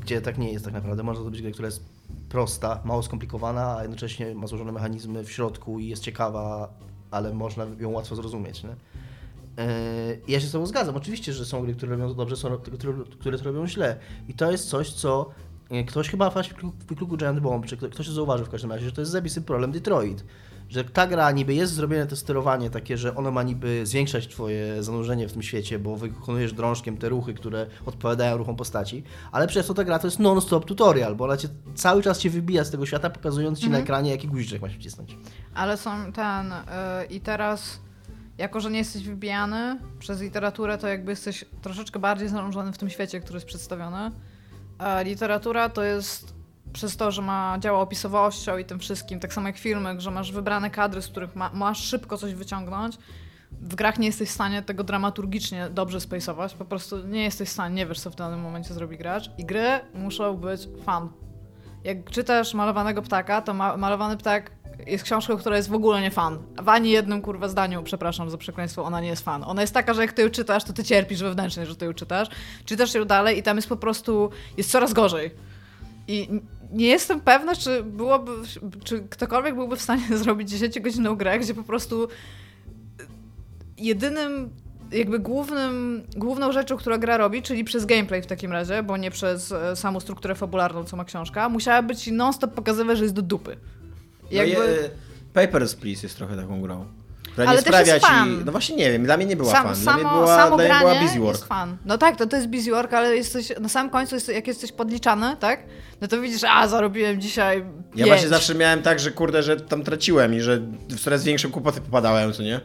gdzie tak nie jest tak naprawdę. Można to być gra, która jest prosta, mało skomplikowana, a jednocześnie ma złożone mechanizmy w środku i jest ciekawa, ale można ją łatwo zrozumieć. Nie? Yy, Ja się z tobą zgadzam. Oczywiście, że są gry, które robią to dobrze, są które, które to robią źle. I to jest coś, co yy, ktoś chyba właśnie w wykluku Giant Bomb, czy kto- ktoś to zauważył w każdym razie, że to jest zawisy problem Detroit. Że ta gra niby jest zrobione to sterowanie takie, że ono ma niby zwiększać twoje zanurzenie w tym świecie, bo wykonujesz drążkiem te ruchy, które odpowiadają ruchom postaci, ale przez to ta gra to jest non-stop tutorial, bo ona cię, cały czas cię wybija z tego świata, pokazując ci na ekranie, jaki guziczek masz wcisnąć. Ale są ten. y, I teraz, jako że nie jesteś wybijany przez literaturę, to jakby jesteś troszeczkę bardziej zanurzony w tym świecie, który jest przedstawiony. A literatura to jest przez to, że ma działa opisowością i tym wszystkim, tak samo jak filmy, że masz wybrane kadry, z których ma, masz szybko coś wyciągnąć. W grach nie jesteś w stanie tego dramaturgicznie dobrze space'ować, po prostu nie jesteś w stanie, nie wiesz co w danym momencie zrobi gracz i gry muszą być fun. Jak czytasz Malowanego Ptaka, to ma malowany ptak jest książką, która jest w ogóle nie fan. W ani jednym kurwa zdaniu, przepraszam za przekleństwo, ona nie jest fan. Ona jest taka, że jak ty ją czytasz, to ty cierpisz wewnętrznie, że ty ją czytasz. Czytasz ją dalej i tam jest po prostu, jest coraz gorzej. I nie jestem pewna, czy byłoby, czy ktokolwiek byłby w stanie <laughs> zrobić 10-godzinną grę, gdzie po prostu jedynym, jakby głównym, główną rzeczą, która gra robi, czyli przez gameplay w takim razie, bo nie przez e, samą strukturę fabularną, co ma książka, musiała być non-stop pokazywać, że jest do dupy. No Jakby... i, e, Papers, Please jest trochę taką grą. Która Ale nie sprawia jest ci... fan. No właśnie nie wiem, dla mnie nie była Sam, fan. samo, dla mnie była, samo dla mnie była busy work. jest fan. No tak, to, to jest busy work, ale jesteś, na samym końcu, jest, jak jesteś podliczany, tak? No to widzisz, a zarobiłem dzisiaj Ja pięć. właśnie zawsze miałem tak, że kurde, że tam traciłem i że w coraz większe kłopoty popadałem, co nie?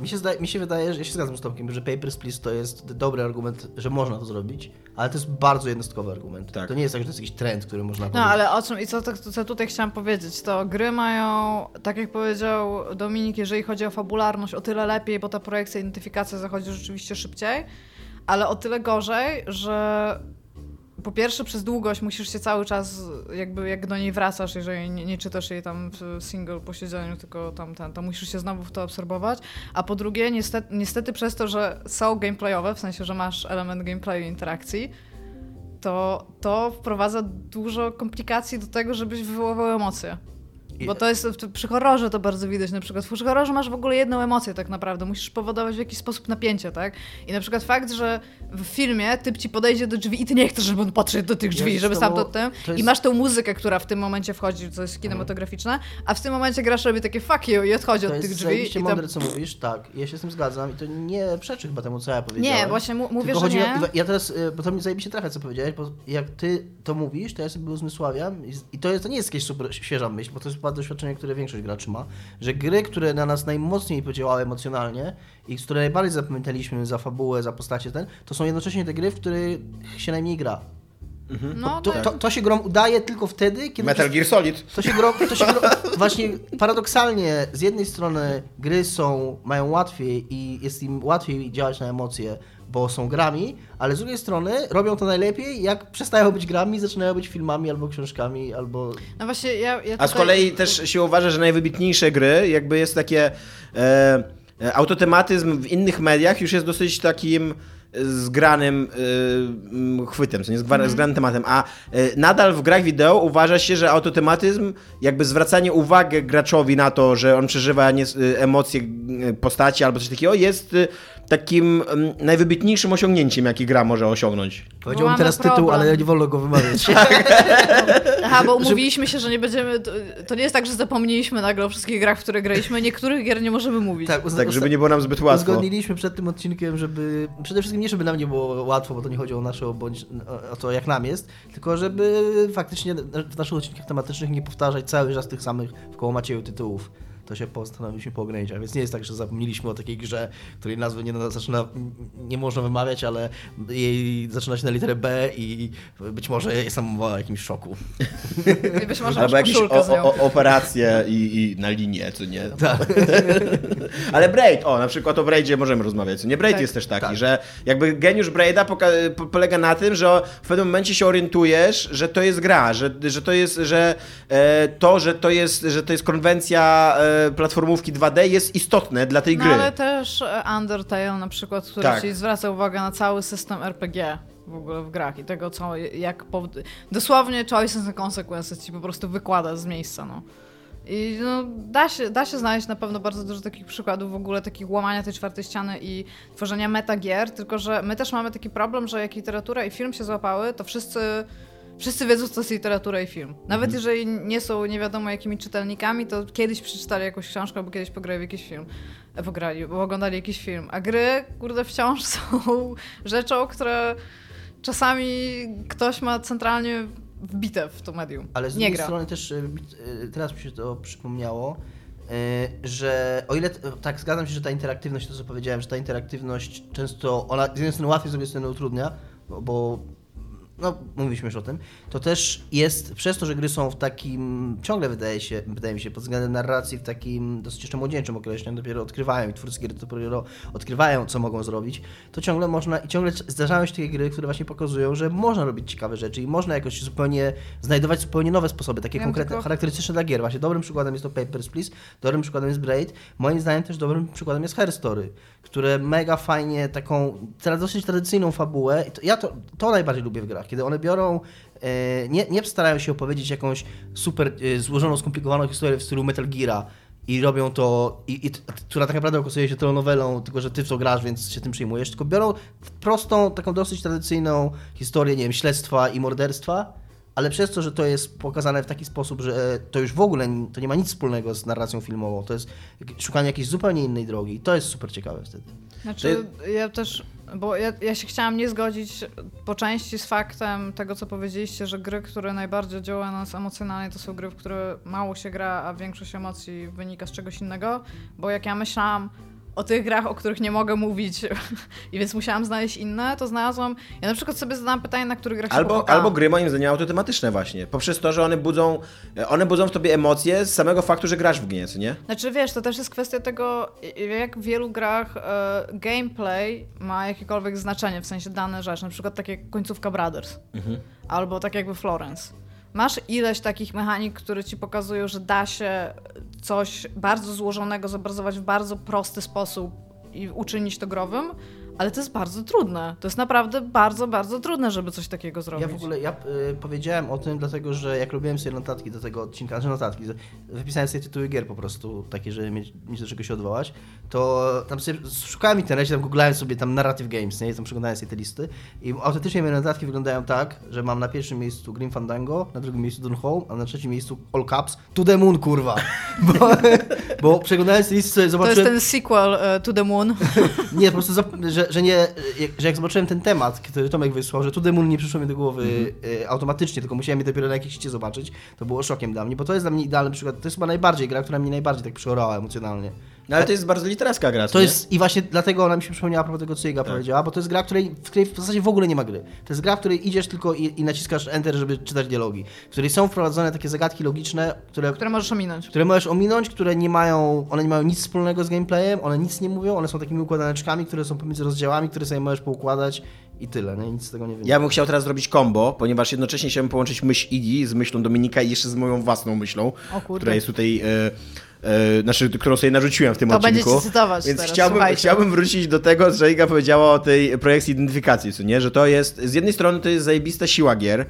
Mi się, zdaje, mi się wydaje, że ja się zgadzam z Tomkiem, że Papers, Please to jest dobry argument, że można to zrobić, ale to jest bardzo jednostkowy argument. Tak. To nie jest tak, że to jest jakiś trend, który można No, powiedzieć. ale o czym i co, to, co tutaj chciałam powiedzieć, to gry mają, tak jak powiedział Dominik, jeżeli chodzi o fabularność, o tyle lepiej, bo ta projekcja, identyfikacja zachodzi rzeczywiście szybciej, ale o tyle gorzej, że po pierwsze przez długość musisz się cały czas, jakby jak do niej wracasz, jeżeli nie, nie czytasz jej tam w single posiedzeniu, tylko tam ten, to musisz się znowu w to absorbować, a po drugie niestety, niestety przez to, że są gameplayowe, w sensie, że masz element gameplayu interakcji, to, to wprowadza dużo komplikacji do tego, żebyś wywoływał emocje. Bo to jest przy horrorze to bardzo widać. Na przykład przy horrorze masz w ogóle jedną emocję tak naprawdę. Musisz powodować w jakiś sposób napięcie, tak? I na przykład fakt, że w filmie typ ci podejdzie do drzwi i ty nie chcesz, żeby on podszedł do tych drzwi, Jest żeby to- stamtąd tym. to I jest- masz tą muzykę, która w tym momencie wchodzi, co jest kinematograficzne, a w tym momencie grasz robi takie fuck you i odchodzi To od tych jest drzwi. to... mądre, co mówisz, tak. Ja się z tym zgadzam i to nie przeczy chyba temu, co ja powiedziałem. Nie, właśnie mu- mówię, Tylko że nie. O, ja teraz, y, bo to mi zajebiście trafia, co powiedziałeś, bo jak ty to mówisz, to ja sobie uzmysławiam i, i to, jest, to nie jest jakaś super świeża myśl, bo to jest chyba doświadczenie, które większość graczy ma, że gry, które na nas najmocniej podziałały emocjonalnie i z które najbardziej zapamiętaliśmy za fabułę, za postacie ten, to są jednocześnie te gry, w których się najmniej gra. No, To, tak. to, to się grom udaje tylko wtedy, kiedy... Metal Gear Solid. To się, gro, to się gro, <laughs> właśnie paradoksalnie z jednej strony gry są, mają łatwiej i jest im łatwiej działać na emocje, bo są grami, ale z drugiej strony robią to najlepiej, jak przestają być grami, zaczynają być filmami albo książkami, albo... no właśnie ja, ja A z tutaj- kolei też się uważa, że najwybitniejsze gry, jakby jest takie e, e, autotematyzm w innych mediach już jest dosyć takim e, zgranym m, chwytem, co nie zgwa- zgranym tematem, a nadal w grach wideo uważa się, że autotematyzm, jakby zwracanie uwagi graczowi na to, że on przeżywa nie, emocje postaci albo coś takiego, jest e, takim najwybitniejszym osiągnięciem, jaki gra może osiągnąć. Powiedziałbym teraz tytuł, problem. ale nie wolno go wymawiać. <laughs> Aha, bo umówiliśmy się, że nie będziemy. To, nie jest tak, że zapomnieliśmy nagle o wszystkich grach, w które graliśmy. Niektórych gier nie możemy mówić. tak, Tak, żeby nie było nam zbyt łatwo. Uzgodniliśmy przed tym odcinkiem, żeby przede wszystkim nie, żeby nam nie było łatwo, bo to nie chodzi o nasze, bądź o to, jak nam jest, tylko żeby faktycznie w naszych odcinkach tematycznych nie powtarzać cały czas tych samych w koło Macieju tytułów. To się postanowiliśmy poograniczać, więc nie jest tak, że zapomnieliśmy o takiej grze, której nazwy nie, zaczyna, nie można wymawiać, ale jej zaczyna się na literę B i być może jestem mowa o jakimś szoku. I być może Albo jakieś o, o, operacje i, i na linię, co nie? <laughs> Tak. <laughs> Ale Braid, o, na przykład o Braidzie możemy rozmawiać. co Nie, Braid Tak. jest też taki, Tak. że jakby geniusz Braida poka- po, polega na tym, że w pewnym momencie się orientujesz, że to jest gra, że, że to jest, że e, to, że to jest, że to jest konwencja e, platformówki 2D jest istotne dla tej No gry. ale też e, Undertale na przykład, który Tak. ci zwraca uwagę na cały system RPG w ogóle w grach i tego, co, jak dosłownie choices and consequences ci po prostu wykłada z miejsca, no. I no, da, się, da się znaleźć na pewno bardzo dużo takich przykładów w ogóle takich łamania tej czwartej ściany i tworzenia metagier, tylko że my też mamy taki problem, że jak literatura i film się złapały, to wszyscy Wszyscy wiedzą, co to jest literatura i film. Nawet jeżeli nie są nie wiadomo jakimi czytelnikami, to kiedyś przeczytali jakąś książkę albo kiedyś pograli w jakiś film. E, Pograli, bo oglądali jakiś film. A gry, kurde, wciąż <laughs> są rzeczą, które czasami ktoś ma centralnie wbite w to medium. Ale z drugiej strony też y, y, teraz mi się to przypomniało, y, że o ile tak zgadzam się, że ta interaktywność, to co powiedziałem, że ta interaktywność często ona z jednej strony łatwiej, z drugiej strony utrudnia, bo, bo no, mówiliśmy już o tym, to też jest przez to, że gry są w takim, ciągle wydaje się, wydaje mi się, pod względem narracji w takim dosyć jeszcze młodzieńczym okresie, dopiero odkrywają i twórcy gier dopiero odkrywają, co mogą zrobić, to ciągle można i ciągle zdarzają się takie gry, które właśnie pokazują, że można robić ciekawe rzeczy i można jakoś zupełnie znajdować zupełnie nowe sposoby, takie konkretne, tylko- charakterystyczne dla gier. Właśnie dobrym przykładem jest to Papers, Please, dobrym przykładem jest Braid, moim zdaniem też dobrym przykładem jest Her Story, które mega fajnie taką dosyć tradycyjną fabułę, to, ja to, to najbardziej lubię w grach, kiedy one biorą e, nie, nie starają się opowiedzieć jakąś super e, złożoną, skomplikowaną historię w stylu Metal Geara i robią to, i, i, która tak naprawdę okazuje się telenowelą, tylko że ty w to grasz, więc się tym przejmujesz, tylko biorą prostą, taką dosyć tradycyjną historię, nie wiem, śledztwa i morderstwa, ale przez to, że to jest pokazane w taki sposób, że e, to już w ogóle to nie ma nic wspólnego z narracją filmową, to jest szukanie jakiejś zupełnie innej drogi i to jest super ciekawe wtedy. Znaczy, ja też, bo ja, ja się chciałam nie zgodzić po części z faktem tego, co powiedzieliście, że gry, które najbardziej działają na nas emocjonalnie, to są gry, w które mało się gra, a większość emocji wynika z czegoś innego, bo jak ja myślałam o tych grach, o których nie mogę mówić <laughs> i więc musiałam znaleźć inne, to znalazłam, ja na przykład sobie zadałam pytanie, na których grach się Albo, popłakałam. albo gry moim zdaniem autotematyczne właśnie, poprzez to, że one budzą, one budzą w tobie emocje z samego faktu, że grasz w gnie, nie? Znaczy wiesz, to też jest kwestia tego, jak w wielu grach e, gameplay ma jakiekolwiek znaczenie, w sensie dane rzeczy, na przykład takie jak końcówka Brothers, albo tak jakby Florence. Masz ileś takich mechanik, które ci pokazują, że da się coś bardzo złożonego zobrazować w bardzo prosty sposób i uczynić to growym, ale to jest bardzo trudne. To jest naprawdę bardzo, bardzo trudne, żeby coś takiego zrobić. Ja w ogóle ja y, powiedziałem o tym, dlatego że jak robiłem sobie notatki do tego odcinka, znaczy notatki, wypisałem sobie tytuły gier po prostu, takie, żeby mieć, mieć do czego się odwołać, to tam sobie szukałem w internecie, tam googlałem sobie tam Narrative Games, nie? I tam przeglądałem sobie te listy i autentycznie moje notatki wyglądają tak, że mam na pierwszym miejscu Grim Fandango, na drugim miejscu Dun Home, a na trzecim miejscu All Caps To The Moon, kurwa! <laughs> Bo, bo przeglądając te listy sobie to jest zobaczyłem... ten sequel e, To The Moon. <laughs> Nie, po prostu, zap- że, że nie, że jak zobaczyłem ten temat, który Tomek wysłał, że tu demon nie przyszło mi do głowy e, automatycznie, tylko musiałem je dopiero na jakiejś sieci zobaczyć, to było szokiem dla mnie, bo to jest dla mnie idealny przykład, to jest chyba najbardziej gra, która mnie najbardziej tak przeorała emocjonalnie. No ale to jest bardzo literacka gra, To nie? jest, i właśnie dlatego ona mi się przypomniała a propos tego, co Iga Tak. powiedziała, bo to jest gra, której, w której w zasadzie w ogóle nie ma gry. To jest gra, w której idziesz tylko i, i naciskasz Enter, żeby czytać dialogi, w której są wprowadzone takie zagadki logiczne, które, które możesz ominąć. które możesz ominąć, które nie mają, one nie mają nic wspólnego z gameplayem, one nic nie mówią, one są takimi układaneczkami, które są pomiędzy rozdziałami, które sobie możesz poukładać i tyle, nie? nic z tego nie wynika. Ja bym chciał teraz zrobić combo, ponieważ jednocześnie chciałbym połączyć myśl Igi z myślą Dominika i jeszcze z moją własną myślą, O kurde. która jest tutaj, e, e, znaczy, którą sobie narzuciłem w tym To odcinku. będziecie cytować Więc teraz, chciałbym, słuchajcie. chciałbym wrócić do tego, że Iga powiedziała o tej projekcji identyfikacji, co nie? Że to jest, z jednej strony to jest zajebista siła gier,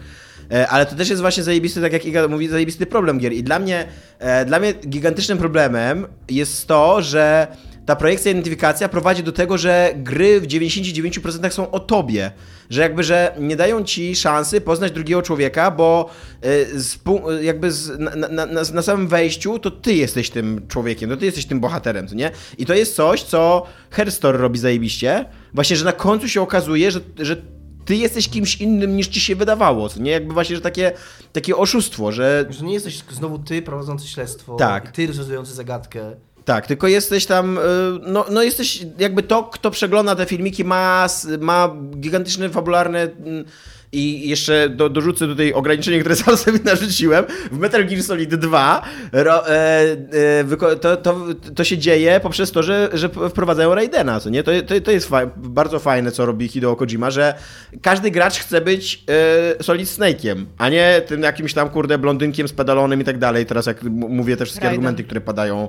e, ale to też jest właśnie zajebisty, tak jak Iga mówi, zajebisty problem gier. I dla mnie, e, dla mnie gigantycznym problemem jest to, że ta projekcja identyfikacja prowadzi do tego, że gry w 99% są o tobie. Że jakby, że nie dają ci szansy poznać drugiego człowieka, bo y, z, pu- jakby z, na, na, na, na samym wejściu to ty jesteś tym człowiekiem, to ty jesteś tym bohaterem, nie? I to jest coś, co Herstore robi zajebiście. Właśnie, że na końcu się okazuje, że, że ty jesteś kimś innym niż ci się wydawało, co nie? Jakby właśnie, że takie, takie oszustwo, że Że nie jesteś znowu ty prowadzący śledztwo, Tak. ty rozwiązujący zagadkę. Tak, tylko jesteś tam, y, no, no jesteś jakby to, kto przegląda te filmiki, ma, ma gigantyczne, fabularne mm, i jeszcze do, dorzucę tutaj ograniczenie, które <laughs> sam sobie narzuciłem. W Metal Gear Solid 2 ro, e, e, to, to, to się dzieje poprzez to, że, że wprowadzają Raidena, co nie? To, to, to jest fa- bardzo fajne, co robi Hideo Kojima, że każdy gracz chce być e, Solid Snake'iem, a nie tym jakimś tam, kurde, blondynkiem spedalonym i tak dalej. Teraz jak mówię te wszystkie Raiden. argumenty, które padają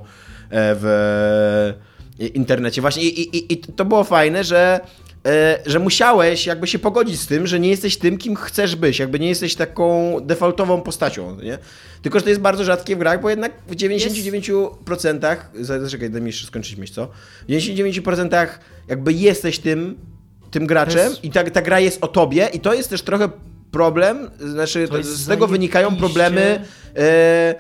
w internecie. Właśnie i, i, i to było fajne, że, e, że musiałeś jakby się pogodzić z tym, że nie jesteś tym, kim chcesz być, jakby nie jesteś taką defaultową postacią, nie? Tylko, że to jest bardzo rzadkie w grach, bo jednak w 99%, zaczekaj, daj mi jeszcze skończyć myśl, co? W 99% jakby jesteś tym, tym graczem jest- i ta, ta gra jest o tobie i to jest też trochę problem, znaczy To jest z tego wynikają problemy e,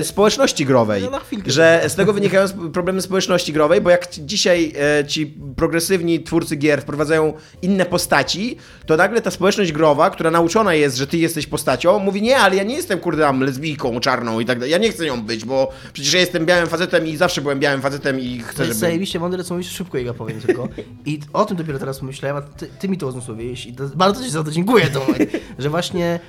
e, społeczności growej. Chwilkę że z tego wynikają problemy społeczności growej, bo jak dzisiaj e, ci progresywni twórcy gier wprowadzają inne postaci, to nagle ta społeczność growa, która nauczona jest, że ty jesteś postacią, mówi nie, ale ja nie jestem kurde tam lesbijką czarną i tak dalej. Ja nie chcę nią być, bo przecież ja jestem białym facetem i zawsze byłem białym facetem i To chcę, jest żeby... zajebiście mądre, co mówisz, szybko Iga powiem tylko. I o tym dopiero teraz pomyślałem, a ty, ty mi to uzmysłowiłeś i to, bardzo ci za to dziękuję, Tomek, że właśnie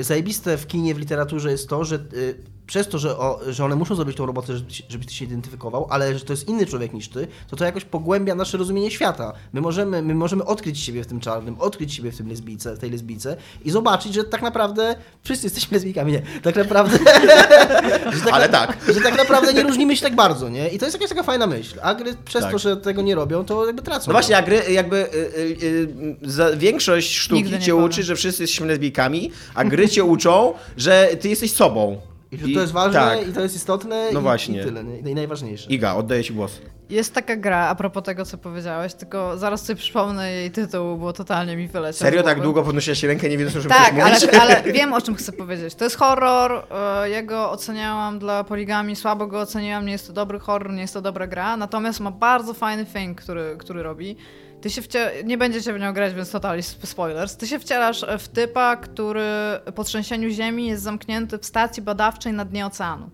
y, zajebiste w kinie, w literaturze jest to, że y, przez to, że, o, że one muszą zrobić tą robotę, żeby, żebyś ty się identyfikował, ale że to jest inny człowiek niż ty, to to jakoś pogłębia nasze rozumienie świata. My możemy, my możemy odkryć siebie w tym czarnym, odkryć siebie w tym lesbijce, w tej lesbijce i zobaczyć, że tak naprawdę wszyscy jesteśmy lesbijkami, nie, tak naprawdę... <laughs> że tak Ale tak. Że tak naprawdę nie różnimy się tak bardzo, nie? I to jest jakaś taka fajna myśl. A gry przez Tak. to, że tego nie robią, to jakby tracą. No właśnie, a gry jakby y, y, y, za większość sztuki cię powiem. uczy, że wszyscy jesteśmy lesbijkami, a gry cię uczą, że ty jesteś sobą. I że to jest ważne Tak. i to jest istotne No i, właśnie. i tyle, nie? I najważniejsze. Iga, oddaję ci głos. Jest taka gra, a propos tego, co powiedziałeś, tylko zaraz sobie przypomnę jej tytuł, bo totalnie mi wyleciał. Serio tak długo podnosiłaś rękę, nie wiedząc, o czym Tak, chcesz mówić? ale, ale <laughs> wiem o czym chcę powiedzieć. To jest horror, e, ja go oceniałam dla poligami, słabo go oceniłam, nie jest to dobry horror, nie jest to dobra gra, natomiast ma bardzo fajny thing, który, który robi. Ty się nie będziecie w nią grać, więc totalnie sp- spoilers. Ty się wcielasz w typa, który po trzęsieniu ziemi jest zamknięty w stacji badawczej na dnie oceanu.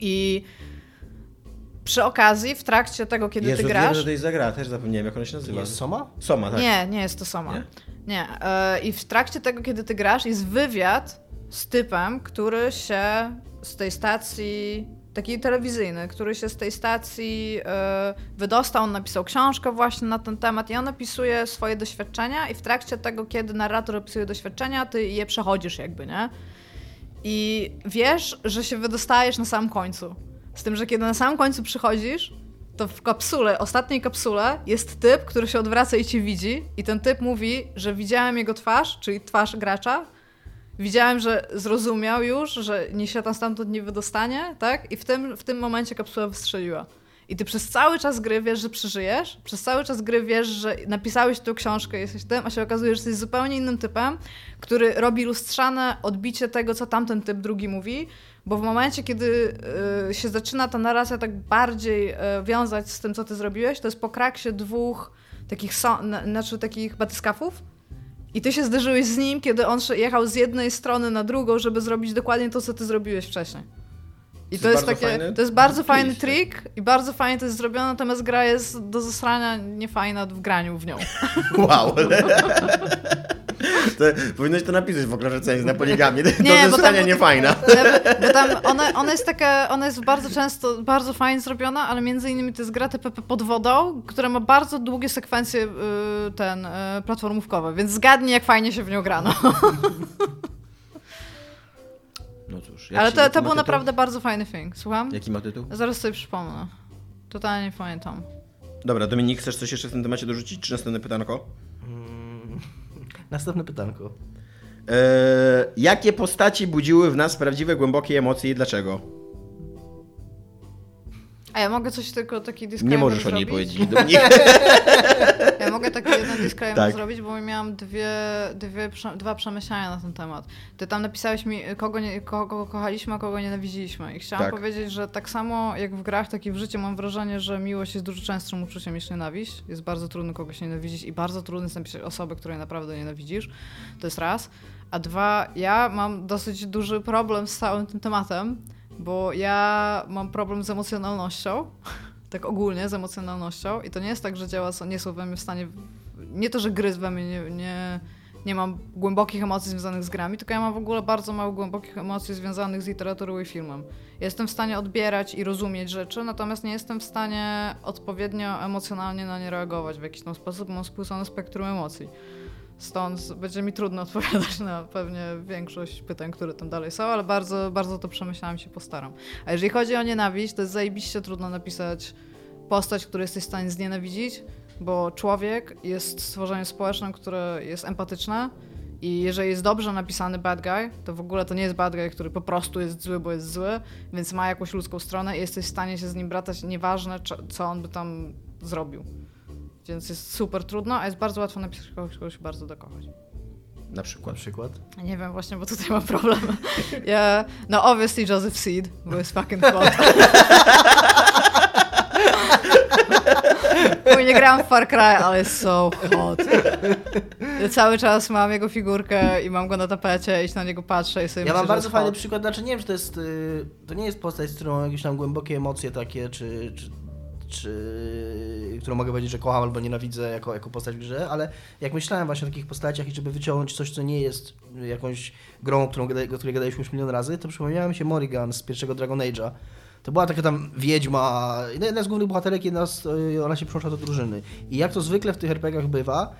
I przy okazji, w trakcie tego, kiedy Jezu, ty wiem, grasz... że to jest zagra, też zapomniałem, jak ona się nazywa. Jest Soma? Soma, tak. Nie, nie jest to sama. Nie? Nie. E, I w trakcie tego, kiedy ty grasz, jest wywiad z typem, który się z tej stacji, taki telewizyjny, który się z tej stacji e, wydostał. On napisał książkę właśnie na ten temat i on opisuje swoje doświadczenia i w trakcie tego, kiedy narrator opisuje doświadczenia, ty je przechodzisz jakby, nie? I wiesz, że się wydostajesz na samym końcu. Z tym, że kiedy na samym końcu przychodzisz, to w kapsule, ostatniej kapsule jest typ, który się odwraca i cię widzi i ten typ mówi, że widziałem jego twarz, czyli twarz gracza, widziałem, że zrozumiał już, że nie się tam stamtąd nie wydostanie, tak? I w tym, w tym momencie kapsuła wystrzeliła. I ty przez cały czas gry wiesz, że przeżyjesz, przez cały czas gry wiesz, że napisałeś tę książkę, jesteś tym, a się okazuje, że jesteś zupełnie innym typem, który robi lustrzane odbicie tego, co tamten typ drugi mówi, bo w momencie, kiedy y, się zaczyna ta narracja tak bardziej y, wiązać z tym, co ty zrobiłeś, to jest po kraksie dwóch takich, so, na, znaczy takich batyskafów, i ty się zderzyłeś z nim, kiedy on jechał z jednej strony na drugą, żeby zrobić dokładnie to, co ty zrobiłeś wcześniej. I To to, jest takie, fajny to jest bardzo fajny trik i bardzo fajnie to jest zrobione, natomiast gra jest do zasrania niefajna w graniu w nią. Wow. <laughs> To, powinnoś to napisać w ogóle recenzji na poligami. <laughs> Nie, to bo tam- niefajna. <laughs> Bo tam ona, ona jest taka, ona jest bardzo często, bardzo fajnie zrobiona, ale między innymi to jest gra TPP pod wodą, która ma bardzo długie sekwencje y, ten, y, platformówkowe, więc zgadnij jak fajnie się w nią grano. No cóż. jak Ale to, to był naprawdę bardzo fajny thing. Słucham? Jaki ma tytuł? Zaraz sobie przypomnę. Totalnie nie pamiętam. Dobra, Dominik, chcesz coś jeszcze w tym temacie dorzucić, czy następne pytanko? Następne pytanko. Eee, jakie postaci budziły w nas prawdziwe, głębokie emocje i dlaczego? A ja mogę coś tylko taki disclaimer Nie możesz o niej zrobić? powiedzieć, <laughs> Dominik. Ja mogę taki jeden disclaimer Tak. zrobić, bo miałam dwie, dwie, dwa przemyślenia na ten temat. Ty tam napisałeś mi, kogo, nie, kogo kochaliśmy, a kogo nienawidziliśmy. I chciałam Tak. powiedzieć, że tak samo jak w grach, tak i w życiu mam wrażenie, że miłość jest dużo częstszym uczuciem niż nienawiść. Jest bardzo trudno kogoś nienawidzić i bardzo trudno jest napisać osobę, której naprawdę nienawidzisz. To jest raz. A dwa, ja mam dosyć duży problem z całym tym tematem, bo ja mam problem z emocjonalnością. <laughs> Tak ogólnie z emocjonalnością. I to nie jest tak, że działa, nie są we mnie w stanie. Nie to, że gry we mnie nie, nie, nie mam głębokich emocji związanych z grami, tylko ja mam w ogóle bardzo mało głębokich emocji związanych z literaturą i filmem. Jestem w stanie odbierać i rozumieć rzeczy, natomiast nie jestem w stanie odpowiednio emocjonalnie na nie reagować w jakiś tam sposób. Mam skłócone spektrum emocji. Stąd będzie mi trudno <laughs> odpowiadać na pewnie większość pytań, które tam dalej są, ale bardzo, bardzo to przemyślałam się postaram. A jeżeli chodzi o nienawiść, to jest zajebiście trudno napisać postać, której jesteś w stanie znienawidzić, bo człowiek jest stworzeniem społecznym, które jest empatyczne i jeżeli jest dobrze napisany bad guy, to w ogóle to nie jest bad guy, który po prostu jest zły, bo jest zły, więc ma jakąś ludzką stronę i jesteś w stanie się z nim bratać, nieważne co on by tam zrobił. Więc jest super trudno, a jest bardzo łatwo napisać kogoś, kogoś bardzo dokochać. Na Na przykład. przykład. Nie wiem właśnie, bo tutaj mam problem. <laughs> Ja, no obviously Joseph Seed, bo jest fucking hot. <laughs> Bo nie grałam w Far Cry, ale jest so hot. Ja cały czas mam jego figurkę i mam go na tapecie i się na niego patrzę i sobie Ja myślę, mam bardzo fajny hot. przykład, znaczy nie wiem, czy to jest, y, to nie jest postać, z którą jakieś tam głębokie emocje takie, czy, czy, czy którą mogę powiedzieć, że kocham albo nienawidzę jako, jako postać w grze, ale jak myślałem właśnie o takich postaciach i żeby wyciągnąć coś, co nie jest jakąś grą, którą, o której gadaliśmy już milion razy, to przypomniała mi się Morrigan z pierwszego Dragon Age'a. To była taka tam wiedźma, jedna z głównych bohaterek, jedna z, ona się przyłącza do drużyny. I jak to zwykle w tych RPGach bywa,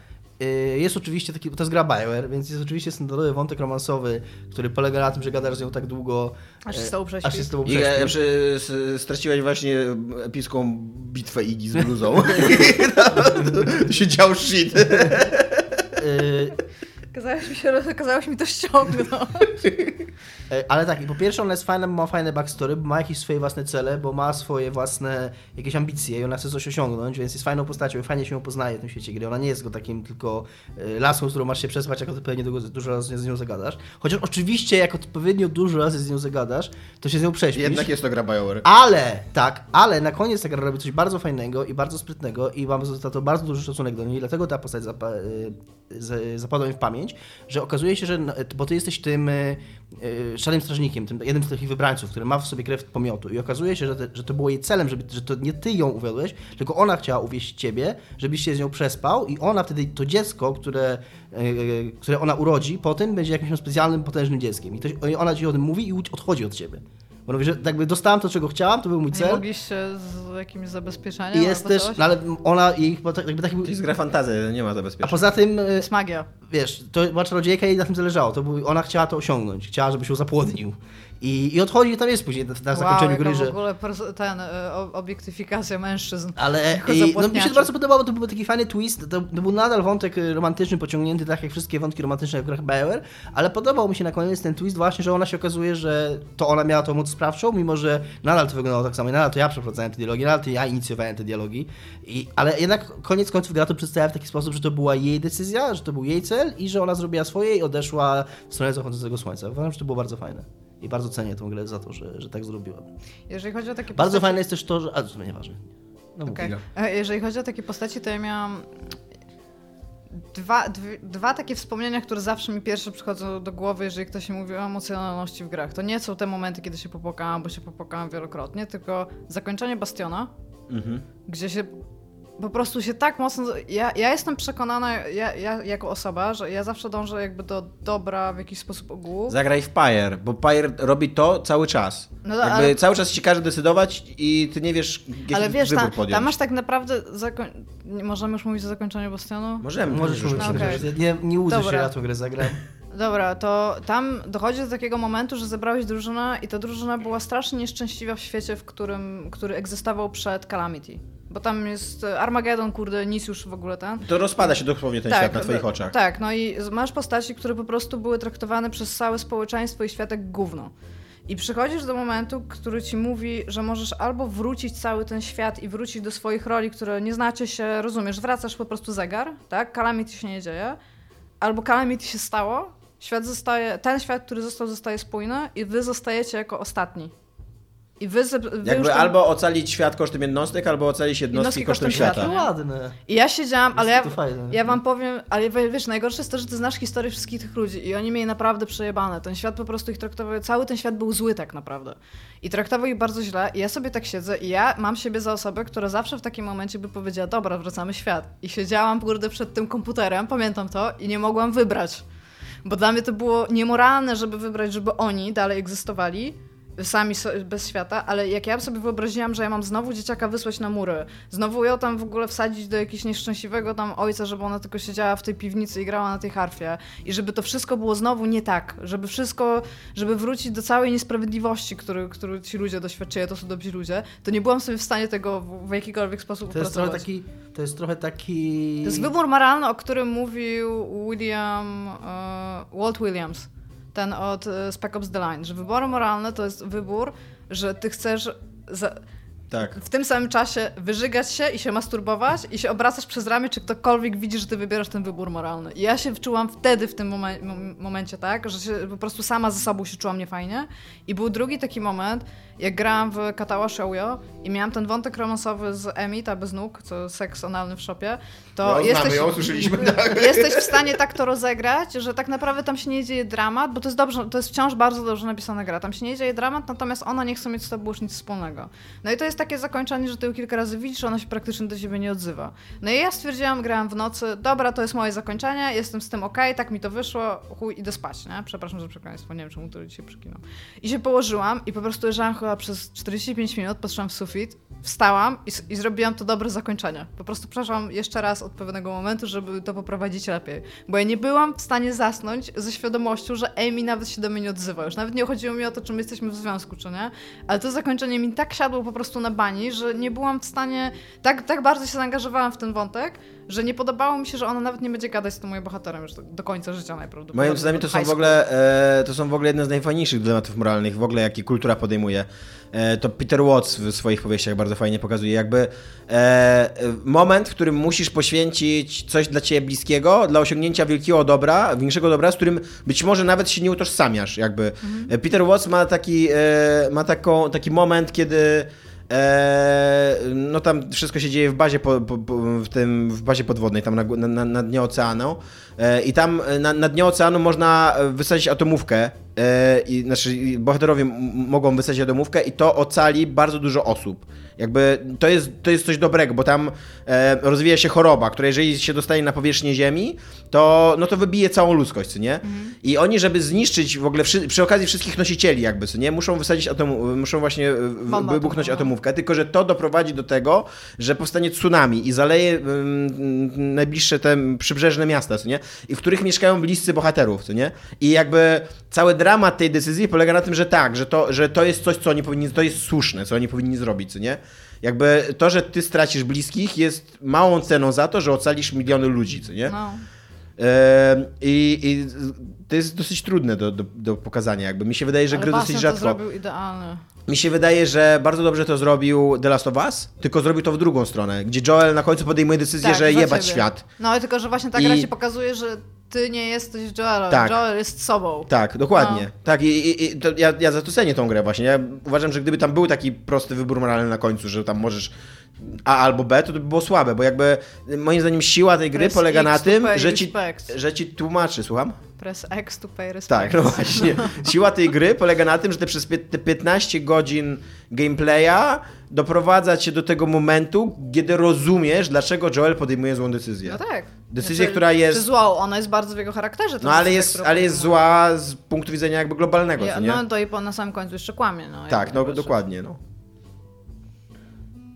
jest oczywiście taki, to jest gra Bioware, więc jest oczywiście standardowy wątek romansowy, który polega na tym, że gadasz z nią tak długo, Aż się e, z tobą aż się prześpi. z tobą I e, prześpi. przy, s- straciłeś właśnie epicką bitwę Iggy z bluzą. <laughs> <laughs> to się dział shit. Kazałeś mi, się, kazałeś mi to ściągnąć. <laughs> E, Ale tak, i po pierwsze ona jest fajna, bo ma fajne backstory, bo ma jakieś swoje własne cele, bo ma swoje własne jakieś ambicje i ona chce coś osiągnąć, więc jest fajną postacią i fajnie się ją poznaje w tym świecie gry. Ona nie jest go takim tylko e, laską, z którą masz się przespać, jako ty pewnie dużo, dużo razy z nią zagadasz. Chociaż oczywiście, jak odpowiednio dużo razy z nią zagadasz, to się z nią prześpisz. Jednak jest to gra BioWare. Ale, tak, ale na koniec ta gra robi coś bardzo fajnego i bardzo sprytnego i mam za to bardzo duży szacunek do niej, dlatego ta postać zapa- z- zapadła mi w pamięć, pamięć, że okazuje się, że, bo ty jesteś tym y, y, szarym strażnikiem, tym jednym z takich wybrańców, który ma w sobie krew pomiotu i okazuje się, że, te, że to było jej celem, żeby, że to nie ty ją uwiodłeś, tylko ona chciała uwieść ciebie, żebyś się z nią przespał i ona wtedy, to dziecko, które, y, które ona urodzi, potem będzie jakimś specjalnym, potężnym dzieckiem i, to, i ona ci o tym mówi i odchodzi od ciebie. Bo mówi, że jakby dostałam to, czego chciałam, to był mój Nie cel. mogliście z jakimś zabezpieczeniem I jest też, no ale ona chyba tak- jakby taki był... To jest gra fantazja, nie ma A zabezpieczenia. poza tym, y, jest magia. wiesz, to była czarodziejka i jej na tym zależało. To był, ona chciała to osiągnąć, chciała, żeby się zapłodnił. I, I odchodzi i tam jest później na, zakończeniu wow, gry, że... w ogóle ten, y, obiektyfikacja mężczyzn. Ale i, no, mi się to bardzo podobało, to był taki fajny twist, to, to był nadal wątek y, romantyczny, pociągnięty tak jak wszystkie wątki romantyczne w grach BioWare, ale podobał mi się na koniec ten twist właśnie, że ona się okazuje, że to ona miała tą moc sprawczą, mimo że nadal to wyglądało tak samo i nadal to ja przeprowadzałem te dialogi, nadal to ja inicjowałem te dialogi, I, ale jednak koniec końców gra to przedstawia w taki sposób, że to była jej decyzja, że to był jej cel i że ona zrobiła swoje i odeszła w stronę zachodzącego słońca. Uważam, że to było bardzo fajne. I bardzo cenię tą grę za to, że, że tak zrobiła. Jeżeli chodzi o takie Bardzo postaci... fajne jest też to, że... A, to nieważne. No. Okej. E, Jeżeli chodzi o takie postaci, to ja miałam dwa, dwie, dwa takie wspomnienia, które zawsze mi pierwsze przychodzą do głowy, jeżeli ktoś mi mówi o emocjonalności w grach. To nie są te momenty, kiedy się popłakałam, bo się popłakałam wielokrotnie, tylko zakończenie Bastiona, Mhm. gdzie się po prostu się tak mocno. Ja, ja jestem przekonana, ja, ja jako osoba, że ja zawsze dążę jakby do dobra w jakiś sposób ogółu. Zagraj w Pyre, bo Pyre robi to cały czas. No, Jakby ale- cały czas ci każe decydować i ty nie wiesz, jaki Ale wiesz, wybór tam, podjąć. tam masz tak naprawdę. Zakoń... Możemy już mówić o zakończeniu Bastionu? Możemy. Możesz mówić, No, okej. nie, nie łudzę się, ja tą grę zagram. <laughs> Dobra, to tam dochodzi do takiego momentu, że zebrałeś drużynę i ta drużyna była strasznie nieszczęśliwa w świecie, w którym, który egzystował przed Calamity. Bo tam jest e, Armageddon, kurde, nic już w ogóle ten. To rozpada się dosłownie ten świat na twoich oczach. Tak, no i masz postaci, które po prostu były traktowane przez całe społeczeństwo i świat jak gówno. I przychodzisz do momentu, który ci mówi, że możesz albo wrócić cały ten świat i wrócić do swoich roli, które nie znacie się, rozumiesz, wracasz po prostu zegar, tak? Calamity się nie dzieje. Albo Calamity się stało, świat zostaje, ten świat, który został, zostaje spójny i wy zostajecie jako ostatni. I wy, wy Jakby tam- albo ocalić świat kosztem jednostek, albo ocalić jednostki Jednostki kosztem kosztem świata. świata. To ładne. I ja siedziałam, ale ja, to fajne. ja wam powiem, ale wie- wiesz, najgorsze jest to, że ty znasz historię wszystkich tych ludzi i oni mieli naprawdę przejebane. Ten świat po prostu ich traktował, cały ten świat był zły tak naprawdę. I traktował ich bardzo źle i ja sobie tak siedzę i ja mam siebie za osobę, która zawsze w takim momencie by powiedziała, dobra, wracamy świat. I siedziałam, kurde, przed tym komputerem, pamiętam to, i nie mogłam wybrać. Bo dla mnie to było niemoralne, żeby wybrać, żeby oni dalej egzystowali, sami so, bez świata, ale jak ja sobie wyobraziłam, że ja mam znowu dzieciaka wysłać na mury, znowu ją tam w ogóle wsadzić do jakiegoś nieszczęśliwego tam ojca, żeby ona tylko siedziała w tej piwnicy i grała na tej harfie i żeby to wszystko było znowu nie tak, żeby wszystko, żeby wrócić do całej niesprawiedliwości, który, który ci ludzie doświadczyli, to są dobrzy ludzie, to nie byłam sobie w stanie tego w, jakikolwiek sposób To jest trochę taki, to jest trochę taki... To jest wybór moralny, o którym mówił William, e, Walt Williams, ten od e, Spec Ops The Line, że wybory moralne to jest wybór, że ty chcesz za, Tak. w tym samym czasie wyżygać się i się masturbować i się obracasz przez ramię, czy ktokolwiek widzi, że ty wybierasz ten wybór moralny. I ja się czułam wtedy w tym momen- mom- momencie tak, że po prostu sama ze sobą się czułam niefajnie. I był drugi taki moment, jak grałam w Katawa Shoujo i miałam ten wątek romansowy z Emi, ta bez nóg, co seks analny w shopie, to jesteś, usłyszeliśmy. <laughs> jesteś w stanie tak to rozegrać, że tak naprawdę tam się nie dzieje dramat, bo to jest dobrze, to jest wciąż bardzo dobrze napisana gra. Tam się nie dzieje dramat, natomiast ona nie chce mieć z tobą już nic wspólnego. No i to jest takie zakończenie, że ty ją kilka razy widzisz, ona się praktycznie do ciebie nie odzywa. No i ja stwierdziłam, grałam w nocy, dobra, to jest moje zakończenie, jestem z tym okej, tak mi to wyszło, chuj, idę spać, nie? Przepraszam za przekleństwo, nie wiem czemu to dzisiaj przykinam. I się położyłam i po prostu leżałam chyba przez 45 minut, patrzyłam w sufit, wstałam i, i zrobiłam to dobre zakończenie. Po prostu przeszłam jeszcze raz od pewnego momentu, żeby to poprowadzić lepiej. Bo ja nie byłam w stanie zasnąć ze świadomością, że Amy nawet się do mnie nie odzywa. Już nawet nie chodziło mi o to, czy my jesteśmy w związku, czy nie. Ale to zakończenie mi tak siadło po prostu na bani, że nie byłam w stanie... Tak, tak bardzo się zaangażowałam w ten wątek, że nie podobało mi się, że ona nawet nie będzie gadać z tym moim bohaterem już do, do końca życia najprawdopodobniej. Moim zdaniem to są w ogóle e, to są w ogóle jedne z najfajniejszych dylematów moralnych, w ogóle jakie kultura podejmuje. E, to Peter Watts w swoich powieściach bardzo fajnie pokazuje. Jakby e, moment, w którym musisz poświęcić coś dla ciebie bliskiego, dla osiągnięcia wielkiego dobra, większego dobra, z którym być może nawet się nie utożsamiasz. Jakby. E, Peter Watts ma taki, ma taką, taki moment, kiedy no tam wszystko się dzieje w bazie, po, po, po, w, tym, w bazie podwodnej, tam na, na, na dnie oceanu. E, I tam e, na, na dnie oceanu można e, wysadzić atomówkę. I, znaczy, bohaterowie mogą wysadzić atomówkę i to ocali bardzo dużo osób. Jakby to jest, to jest coś dobrego, bo tam e, rozwija się choroba, która jeżeli się dostanie na powierzchnię Ziemi, to, no to wybije całą ludzkość, co nie? I oni, żeby zniszczyć w ogóle wszy, przy okazji wszystkich nosicieli, jakby, co nie? Muszą wysadzić atom, muszą właśnie Bombę wybuchnąć atomową. atomówkę, tylko że to doprowadzi do tego, że powstanie tsunami i zaleje najbliższe te przybrzeżne miasta, co nie? I w których mieszkają bliscy bohaterów, co nie? I jakby cały dramat tej decyzji polega na tym, że tak, że to, że to jest coś, co oni powinni, to jest słuszne, co oni powinni zrobić, co nie? Jakby to, że ty stracisz bliskich jest małą ceną za to, że ocalisz miliony ludzi, co nie? No. I, I to jest dosyć trudne do, do, do pokazania, jakby. Mi się wydaje, że Ale gry dosyć to rzadko. zrobił idealnie. Mi się wydaje, że bardzo dobrze to zrobił The Last of Us, tylko zrobił to w drugą stronę, gdzie Joel na końcu podejmuje decyzję, Tak, że jebać ciebie. świat. No ale tylko, że właśnie ta I- gra ci pokazuje, że ty nie jesteś Joelem. Tak. Joel jest sobą. Tak, dokładnie. No. Tak, i, i, i ja, ja za to cenię tą grę właśnie. Ja uważam, że gdyby tam był taki prosty wybór moralny na końcu, że tam możesz A albo B, to by było słabe, bo jakby moim zdaniem siła tej gry Press polega X na tym, że ci, respect. że ci tłumaczy, słucham? Press X to pay respect. Tak, no właśnie. Siła tej gry polega na tym, że te przez te 15 godzin gameplaya doprowadza cię do tego momentu, kiedy rozumiesz, dlaczego Joel podejmuje złą decyzję. No tak. Decyzję, która jest- Czy złą, ona jest bardzo w jego charakterze. No ale jest, ale jest zła z punktu widzenia jakby globalnego, Ja, nie? no to i po, na samym końcu jeszcze kłamie. No, tak, no dokładnie, no.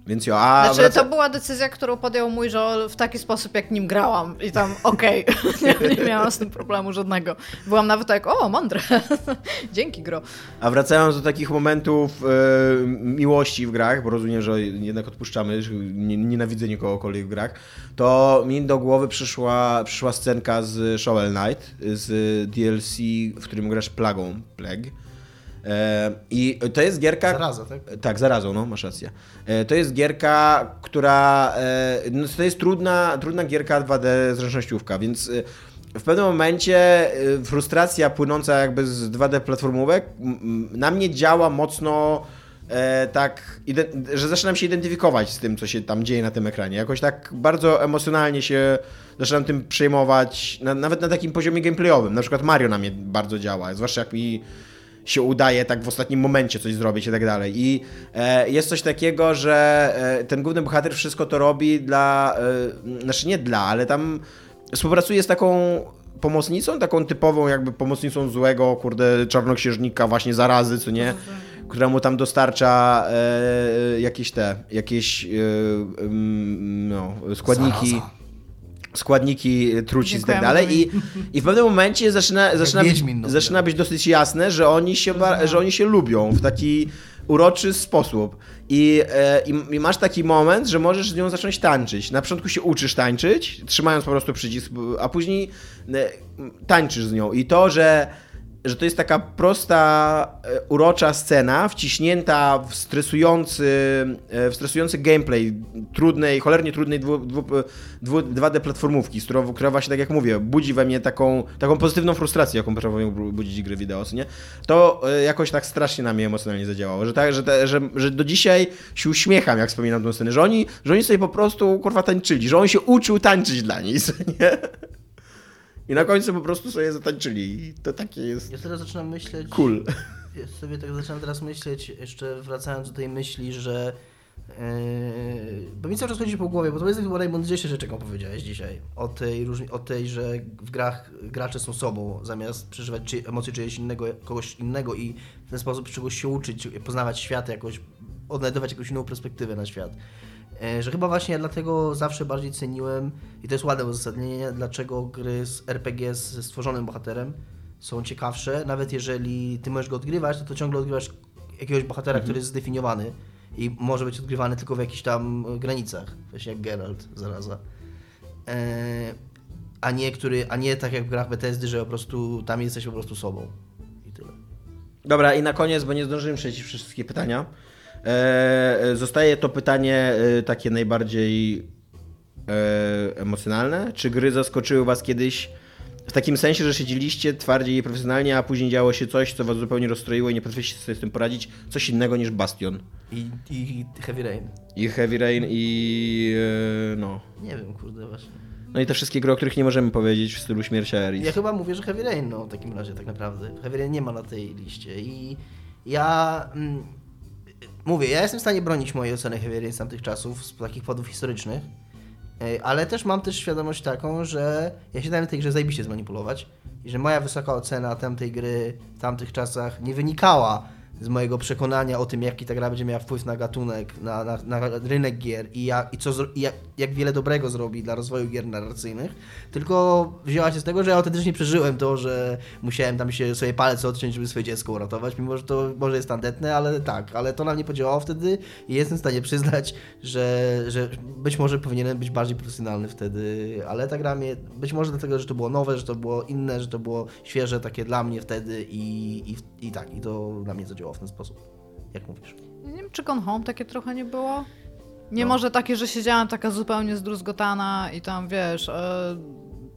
Więc jo, a Znaczy, wraca... to była decyzja, którą podjął mój Joel w taki sposób, jak nim grałam. I tam okej, <laughs> nie, nie miałam z tym problemu żadnego. Byłam nawet tak, o, mądre. <laughs> Dzięki, gro. A wracając do takich momentów e, miłości w grach, bo rozumiem, że jednak odpuszczamy, że nie, nienawidzę nikogokolwiek w grach, to mi do głowy przyszła, przyszła scenka z Shovel Knight, z DLC, w którym grasz plagą, Plague. I to jest gierka... Zaraza, tak? Tak, zarazą, no, masz rację. E, To jest gierka, która. e, No, to jest trudna, trudna gierka 2D zręcznościówka, więc e, w pewnym momencie frustracja płynąca jakby z 2D platformówek na mnie działa mocno. E, tak, że zaczynam się identyfikować z tym, co się tam dzieje na tym ekranie. Jakoś tak bardzo emocjonalnie się zaczynam tym przejmować, na, nawet na takim poziomie gameplayowym. Na przykład Mario na mnie bardzo działa, zwłaszcza jak mi się udaje tak w ostatnim momencie coś zrobić i tak dalej. I e, jest coś takiego, że e, ten główny bohater wszystko to robi dla, e, znaczy nie dla, ale tam współpracuje z taką pomocnicą, taką typową jakby pomocnicą złego, kurde, czarnoksiężnika, właśnie zarazy, co nie? Która mu tam dostarcza e, jakieś te, jakieś e, no, składniki. Zaraza. Składniki trucizn i tak dalej. I, I w pewnym momencie zaczyna, zaczyna, być, no. zaczyna być dosyć jasne, że oni się, że oni się lubią w taki uroczy sposób. I, e, i, I masz taki moment, że możesz z nią zacząć tańczyć. Na początku się uczysz tańczyć, trzymając po prostu przycisk, a później e, tańczysz z nią. I to, że że to jest taka prosta, e, urocza scena, wciśnięta w stresujący, e, w stresujący gameplay trudnej, cholernie trudnej dwu, dwu, dwu, 2D platformówki, z którą, która właśnie, tak jak mówię, budzi we mnie taką, taką pozytywną frustrację, jaką potrafią bu- budzić gry wideo, nie? To e, jakoś tak strasznie na mnie emocjonalnie zadziałało, że, tak, że, te, że, że do dzisiaj się uśmiecham, jak wspominam tę scenę, że oni, że oni sobie po prostu, kurwa, tańczyli, że on się uczył tańczyć dla nich, nie? I na końcu po prostu sobie zatańczyli. I to takie jest Ja teraz zaczynam myśleć... cool. Ja sobie tak zaczynam teraz myśleć, jeszcze wracając do tej myśli, że. Yy, bo mi cały czas chodzi po głowie, bo to jest chyba najmądrzejsze rzeczy, jaką powiedziałeś dzisiaj. O tej, różni, o tej, że w grach gracze są sobą, zamiast przeżywać czy, emocje czyjeś innego, kogoś innego i w ten sposób czegoś się uczyć, poznawać świat jakoś, odnajdywać jakąś inną perspektywę na świat. E, Że chyba właśnie dlatego zawsze bardziej ceniłem, i to jest ładne uzasadnienie, dlaczego gry z RPG ze stworzonym bohaterem są ciekawsze, nawet jeżeli ty możesz go odgrywać, to, to ciągle odgrywasz jakiegoś bohatera, który jest zdefiniowany i może być odgrywany tylko w jakichś tam granicach, właśnie jak Geralt, zaraza. E, a nie, który, a nie tak jak w grach Bethesdy, że po prostu tam jesteś po prostu sobą. I tyle. Dobra, i na koniec, bo nie zdążyłem przejść wszystkie pytania. E, e, zostaje to pytanie e, takie najbardziej emocjonalne. Czy gry zaskoczyły Was kiedyś W takim sensie, że siedzieliście twardziej i profesjonalnie, a później działo się coś, co was zupełnie rozstroiło i nie potrafiliście sobie z tym poradzić. Coś innego niż Bastion. I, i Heavy Rain. I Heavy Rain i... no... Nie wiem, kurde, właśnie. No i te wszystkie gry, o których nie możemy powiedzieć w stylu Śmiercia Eris. Ja chyba mówię, że Heavy Rain, no w takim razie tak naprawdę. Heavy Rain nie ma na tej liście i ja mm, mówię, ja jestem w stanie bronić mojej oceny Rain z tamtych czasów, z takich powodów historycznych, e, ale też mam też świadomość taką, że ja się dałem tej grze zajebiście zmanipulować i że moja wysoka ocena tamtej gry w tamtych czasach nie wynikała z mojego przekonania o tym, jaki ta gra będzie miała wpływ na gatunek, na, na, na rynek gier i, jak, i co, i jak, jak wiele dobrego zrobi dla rozwoju gier narracyjnych, tylko wzięła się z tego, że ja autentycznie przeżyłem to, że musiałem tam się sobie palec odciąć, żeby swoje dziecko uratować, mimo że to może jest tandetne, ale tak, ale to na mnie podziałało wtedy i jestem w stanie przyznać, że, że być może powinienem być bardziej profesjonalny wtedy, ale ta gra mnie, być może dlatego, że to było nowe, że to było inne, że to było świeże takie dla mnie wtedy i, i, i tak, i to na mnie zadziałało w ten sposób, jak mówisz. Nie wiem, czy Gone Home takie trochę nie było? Nie No. może takie, że siedziałam taka zupełnie zdruzgotana i tam, wiesz, e,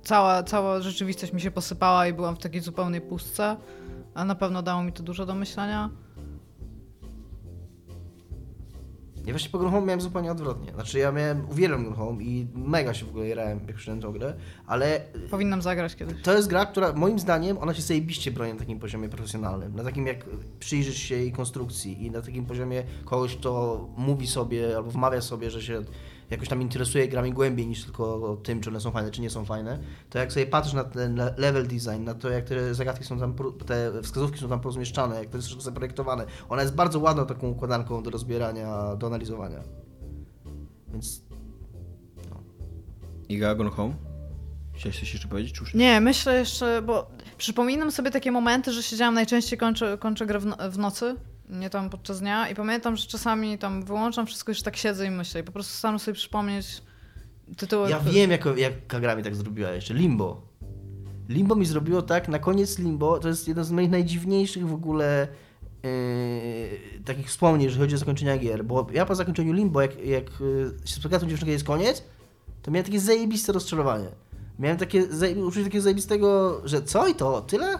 cała, cała rzeczywistość mi się posypała i byłam w takiej zupełnej pustce. A na pewno dało mi to dużo do myślenia. Ja właśnie po Gone Home miałem zupełnie odwrotnie. Znaczy ja miałem, uwielbiam Gone Home i mega się w ogóle jarałem, jak przyszedłem tą grę, ale Powinnam zagrać kiedyś. to jest gra, która moim zdaniem, ona się zajebiście broni na takim poziomie profesjonalnym. Na takim jak przyjrzysz się jej konstrukcji i na takim poziomie kogoś, kto mówi sobie albo wmawia sobie, że się jakoś tam interesuje grami głębiej niż tylko tym, czy one są fajne, czy nie są fajne, to jak sobie patrzysz na ten le- level design, na to jak te zagadki są tam, te wskazówki są tam porozmieszczane, jak to jest wszystko zaprojektowane, ona jest bardzo ładną taką układanką do rozbierania, do analizowania. Więc Iga, Gone Home? Chciałeś coś jeszcze powiedzieć, czy już nie? Nie, myślę jeszcze, bo przypominam sobie takie momenty, że siedziałam najczęściej kończę, kończę grę w, no, w nocy, nie tam podczas dnia i pamiętam, że czasami tam wyłączam wszystko, już tak siedzę i myślę i po prostu staram sobie przypomnieć tytuły. Ja wiem, jak, jaka gra mi tak zrobiła jeszcze. Limbo. Limbo mi zrobiło tak, na koniec Limbo, to jest jeden z moich najdziwniejszych w ogóle yy, takich wspomnień, jeżeli chodzi o zakończenia gier, bo ja po zakończeniu Limbo, jak, jak yy, się spotkałem z tą jest koniec, to miałem takie zajebiste rozczarowanie. Miałem takie uczucie takiego zajebistego, że co i to, tyle?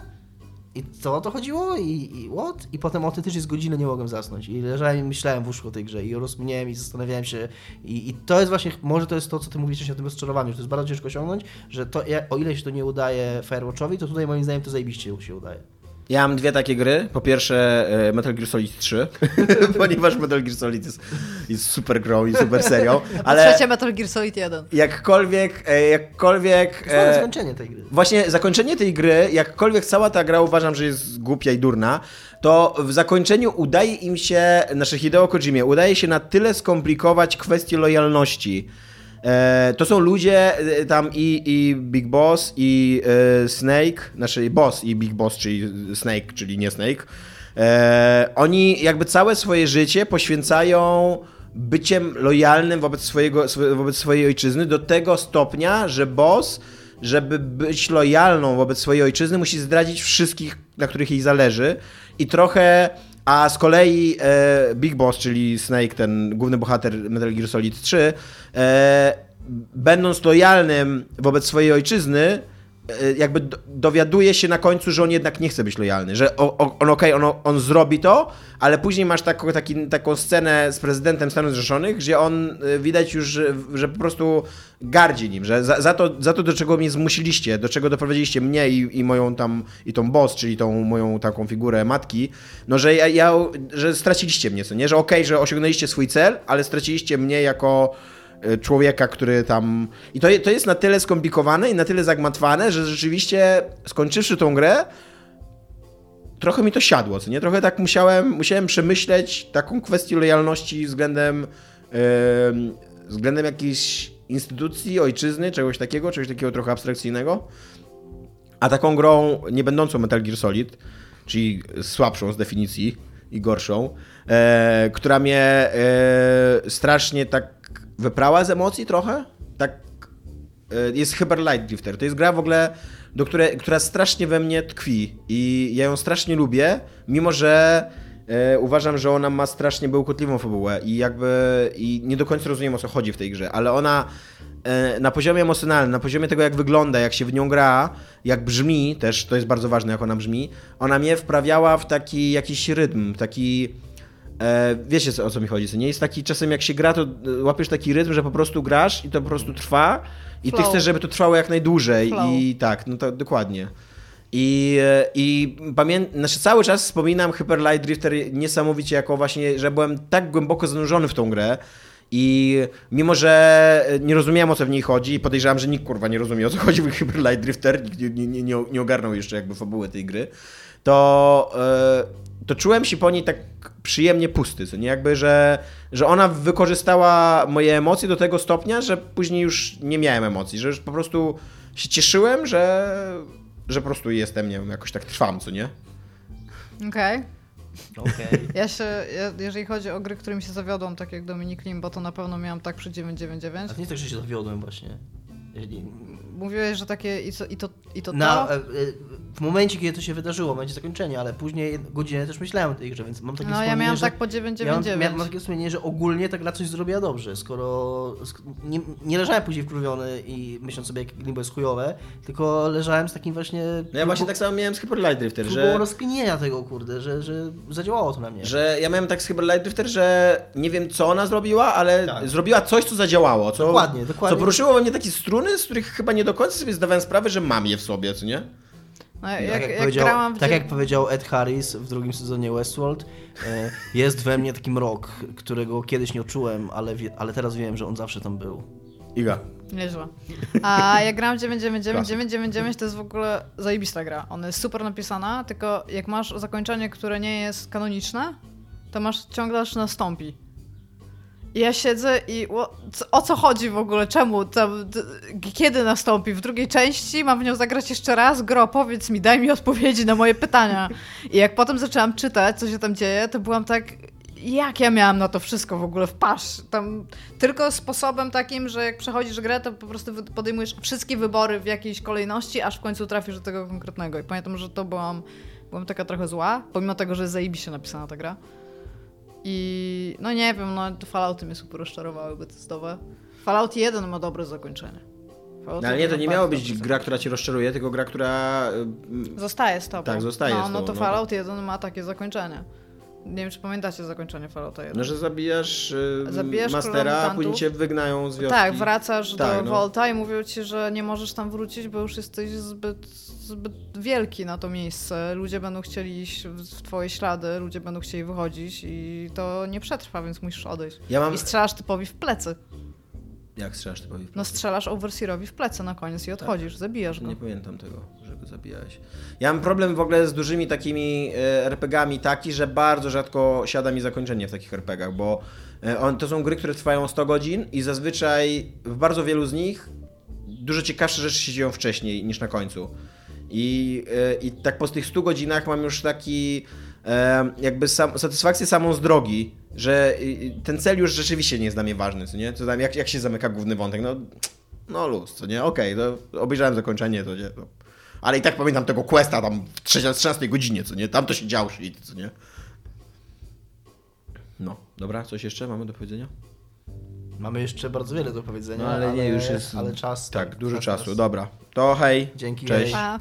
I co o to chodziło? I, i what? I potem autentycznie z godziny nie mogłem zasnąć. I leżałem i myślałem w łóżku o tej grze i rozkminiałem i zastanawiałem się. I, I to jest właśnie, może to jest to, co ty mówiliście o tym rozczarowaniu, że to jest bardzo ciężko osiągnąć, że to, o ile się to nie udaje Firewatchowi, to tutaj moim zdaniem to zajebiście się udaje. Ja mam dwie takie gry. Po pierwsze e, Metal Gear Solid 3, <laughs> ponieważ Metal Gear Solid jest, jest super grą i super serią, <laughs> Ale... Trzecie Metal Gear Solid 1. jakkolwiek, e, jakkolwiek... To jest e, zakończenie tej gry. Właśnie zakończenie tej gry, jakkolwiek cała ta gra uważam, że jest głupia i durna, to w zakończeniu udaje im się, znaczy Hideo Kojimie, udaje się na tyle skomplikować kwestię lojalności. E, to są ludzie e, tam i, i Big Boss i e, Snake, znaczy Boss i Big Boss, czyli Snake, czyli nie Snake. Oni jakby całe swoje życie poświęcają byciem lojalnym wobec, swojego, swo- wobec swojej ojczyzny do tego stopnia, że Boss, żeby być lojalną wobec swojej ojczyzny, musi zdradzić wszystkich, na których jej zależy i trochę... A z kolei e, Big Boss, czyli Snake, ten główny bohater Metal Gear Solid 3, e, będąc lojalnym wobec swojej ojczyzny, jakby do, dowiaduje się na końcu, że on jednak nie chce być lojalny, że on okej, on, on zrobi to, ale później masz taką, taki, taką scenę z prezydentem Stanów Zjednoczonych, gdzie on e, widać już, że, że po prostu gardzi nim, że za, za, to, za to, do czego mnie zmusiliście, do czego doprowadziliście mnie i, i moją tam, i tą boss, czyli tą moją taką figurę matki, no że ja, ja że straciliście mnie, co nie, że okej, że osiągnęliście swój cel, ale straciliście mnie jako e, człowieka, który tam... I to, to jest na tyle skomplikowane i na tyle zagmatwane, że rzeczywiście skończywszy tą grę, trochę mi to siadło, co nie? Trochę tak musiałem, musiałem przemyśleć taką kwestię lojalności względem, em, względem jakiejś instytucji, ojczyzny, czegoś takiego, czegoś takiego trochę abstrakcyjnego. A taką grą nie będącą Metal Gear Solid, czyli słabszą z definicji i gorszą, e, która mnie e, strasznie tak wyprała z emocji trochę, tak e, jest Hyper Light Drifter. To jest gra w ogóle, do której, która strasznie we mnie tkwi i ja ją strasznie lubię, mimo że e, uważam, że ona ma strasznie bełkotliwą fabułę i jakby i nie do końca rozumiem o co chodzi w tej grze, ale ona e, na poziomie emocjonalnym, na poziomie tego, jak wygląda, jak się w nią gra, jak brzmi, też to jest bardzo ważne, jak ona brzmi, ona mnie wprawiała w taki jakiś rytm, taki. E, wiecie o co mi chodzi, co nie? Jest taki czasem jak się gra, to e, łapiesz taki rytm, że po prostu grasz i to po prostu trwa i ty Flow. chcesz, żeby to trwało jak najdłużej Flow. i tak, no to dokładnie. I, e, i pamiętam, znaczy cały czas wspominam Hyper Light Drifter niesamowicie jako właśnie, że byłem tak głęboko zanurzony w tą grę i mimo, że nie rozumiałem o co w niej chodzi i podejrzewam, że nikt kurwa nie rozumie o co chodzi w Hyper Light Drifter, nikt nie, nie, nie, nie ogarnął jeszcze jakby fabuły tej gry, to, e, to czułem się po niej tak przyjemnie pusty, co nie jakby, że, że ona wykorzystała moje emocje do tego stopnia, że później już nie miałem emocji, że już po prostu się cieszyłem, że, że po prostu jestem, nie wiem, jakoś tak trwam, co nie? Okej. Okej. Ja się, ja, jeżeli chodzi o gry, którymi się zawiodłam, tak jak Dominik Limbo, to na pewno miałam tak przy A 999. to nie tak, że się zawiodłem właśnie. Jeżeli- Mówiłeś, że takie i, co, i to, i to, Na, to. e, e, w momencie, kiedy to się wydarzyło, w momencie zakończenia, ale później godzinę też myślałem o tej grze, więc mam takie No ja wspomnienie, miałam że... tak po Ja mam, 999. mam takie wspomnienie, że ogólnie ta gra coś zrobiła dobrze, skoro sk- nie, nie leżałem później wkurwiony i myśląc sobie, jak Limbo jest chujowe, tylko leżałem z takim właśnie... No ja właśnie tak samo miałem z Hyper Light Drifter, że... rozkminienia tego, kurde, że, że zadziałało to na mnie. Że ja miałem tak z Hyper Light Drifter, że nie wiem co ona zrobiła, ale Tak. zrobiła coś, co zadziałało. Co, Dokładnie, dokładnie. Co poruszyło mnie takie struny, z których chyba nie do końca sobie zdawałem sprawę, że mam je w sobie, co nie? No, tak, jak, jak, jak, powiedział, grałam w tak jak powiedział Ed Harris w drugim sezonie Westworld, e, jest we mnie taki mrok, którego kiedyś nie czułem, ale, wie, ale teraz wiem, że on zawsze tam był. Iga. Nieźle. A jak gram 999, Klasyk. 999 to jest w ogóle zajebista gra. Ona jest super napisana, tylko jak masz zakończenie, które nie jest kanoniczne, to masz ciągle aż nastąpi. Ja siedzę i o, o co chodzi w ogóle? Czemu? D- kiedy nastąpi? W drugiej części mam w nią zagrać jeszcze raz? Gro, powiedz mi, daj mi odpowiedzi na moje pytania. I jak potem zaczęłam czytać, co się tam dzieje, to byłam tak... Jak ja miałam na to wszystko w ogóle wpaść? Tam tylko sposobem takim, że jak przechodzisz grę, to po prostu podejmujesz wszystkie wybory w jakiejś kolejności, aż w końcu trafisz do tego konkretnego. I pamiętam, że to byłam, byłam taka trochę zła, pomimo tego, że zajebiście napisana ta gra. I no nie wiem, no to Fallouty mnie super rozczarowały Bethesdowe. Fallout 1 ma dobre zakończenie. Fallout No, ale nie, 1 to nie miało być gra, która cię rozczaruje, tylko gra, która... y, zakończenie. Zostaje z tobą. Tak, zostaje no, z No tobą, to no. Fallout 1 ma takie zakończenie. Nie wiem, czy pamiętacie zakończenie Fallouta 1. No, że zabijasz, y, Zabijasz Mastera, a później cię wygnają z wioski. Tak, wracasz Tak, do no. Volta i mówią ci, że nie możesz tam wrócić, bo już jesteś zbyt, zbyt wielki na to miejsce. Ludzie będą chcieli iść w w twoje ślady, ludzie będą chcieli wychodzić i to nie przetrwa, więc musisz odejść. Ja mam... I strzelasz typowi w plecy. Jak strzelasz typowi? No strzelasz Overseerowi w plecy na koniec i odchodzisz, zabijasz go. Nie pamiętam tego, że go zabijałeś. Ja mam problem w ogóle z dużymi takimi e, RPG-ami taki, że bardzo rzadko siada mi zakończenie w takich RPG-ach, bo e, on, to są gry, które trwają 100 godzin i zazwyczaj w bardzo wielu z nich dużo ciekawsze rzeczy się dzieją wcześniej niż na końcu. I, e, i tak po tych 100 godzinach mam już taki e, jakby sam, satysfakcję samą z drogi, że ten cel już rzeczywiście nie jest dla mnie ważny, co nie? Co tam, jak, jak się zamyka główny wątek, no, no luz, co nie? Okej, to obejrzałem zakończenie, to nie, no. Ale i tak pamiętam tego questa tam w 13 13 godzinie, co nie? Tam to się działo shit, co nie? No, dobra, coś jeszcze mamy do powiedzenia? Mamy jeszcze bardzo wiele do powiedzenia, No ale nie, już jest... Ale czas... Tak, dużo czas czasu, nas- dobra. To hej, Dzięki, cześć. hej.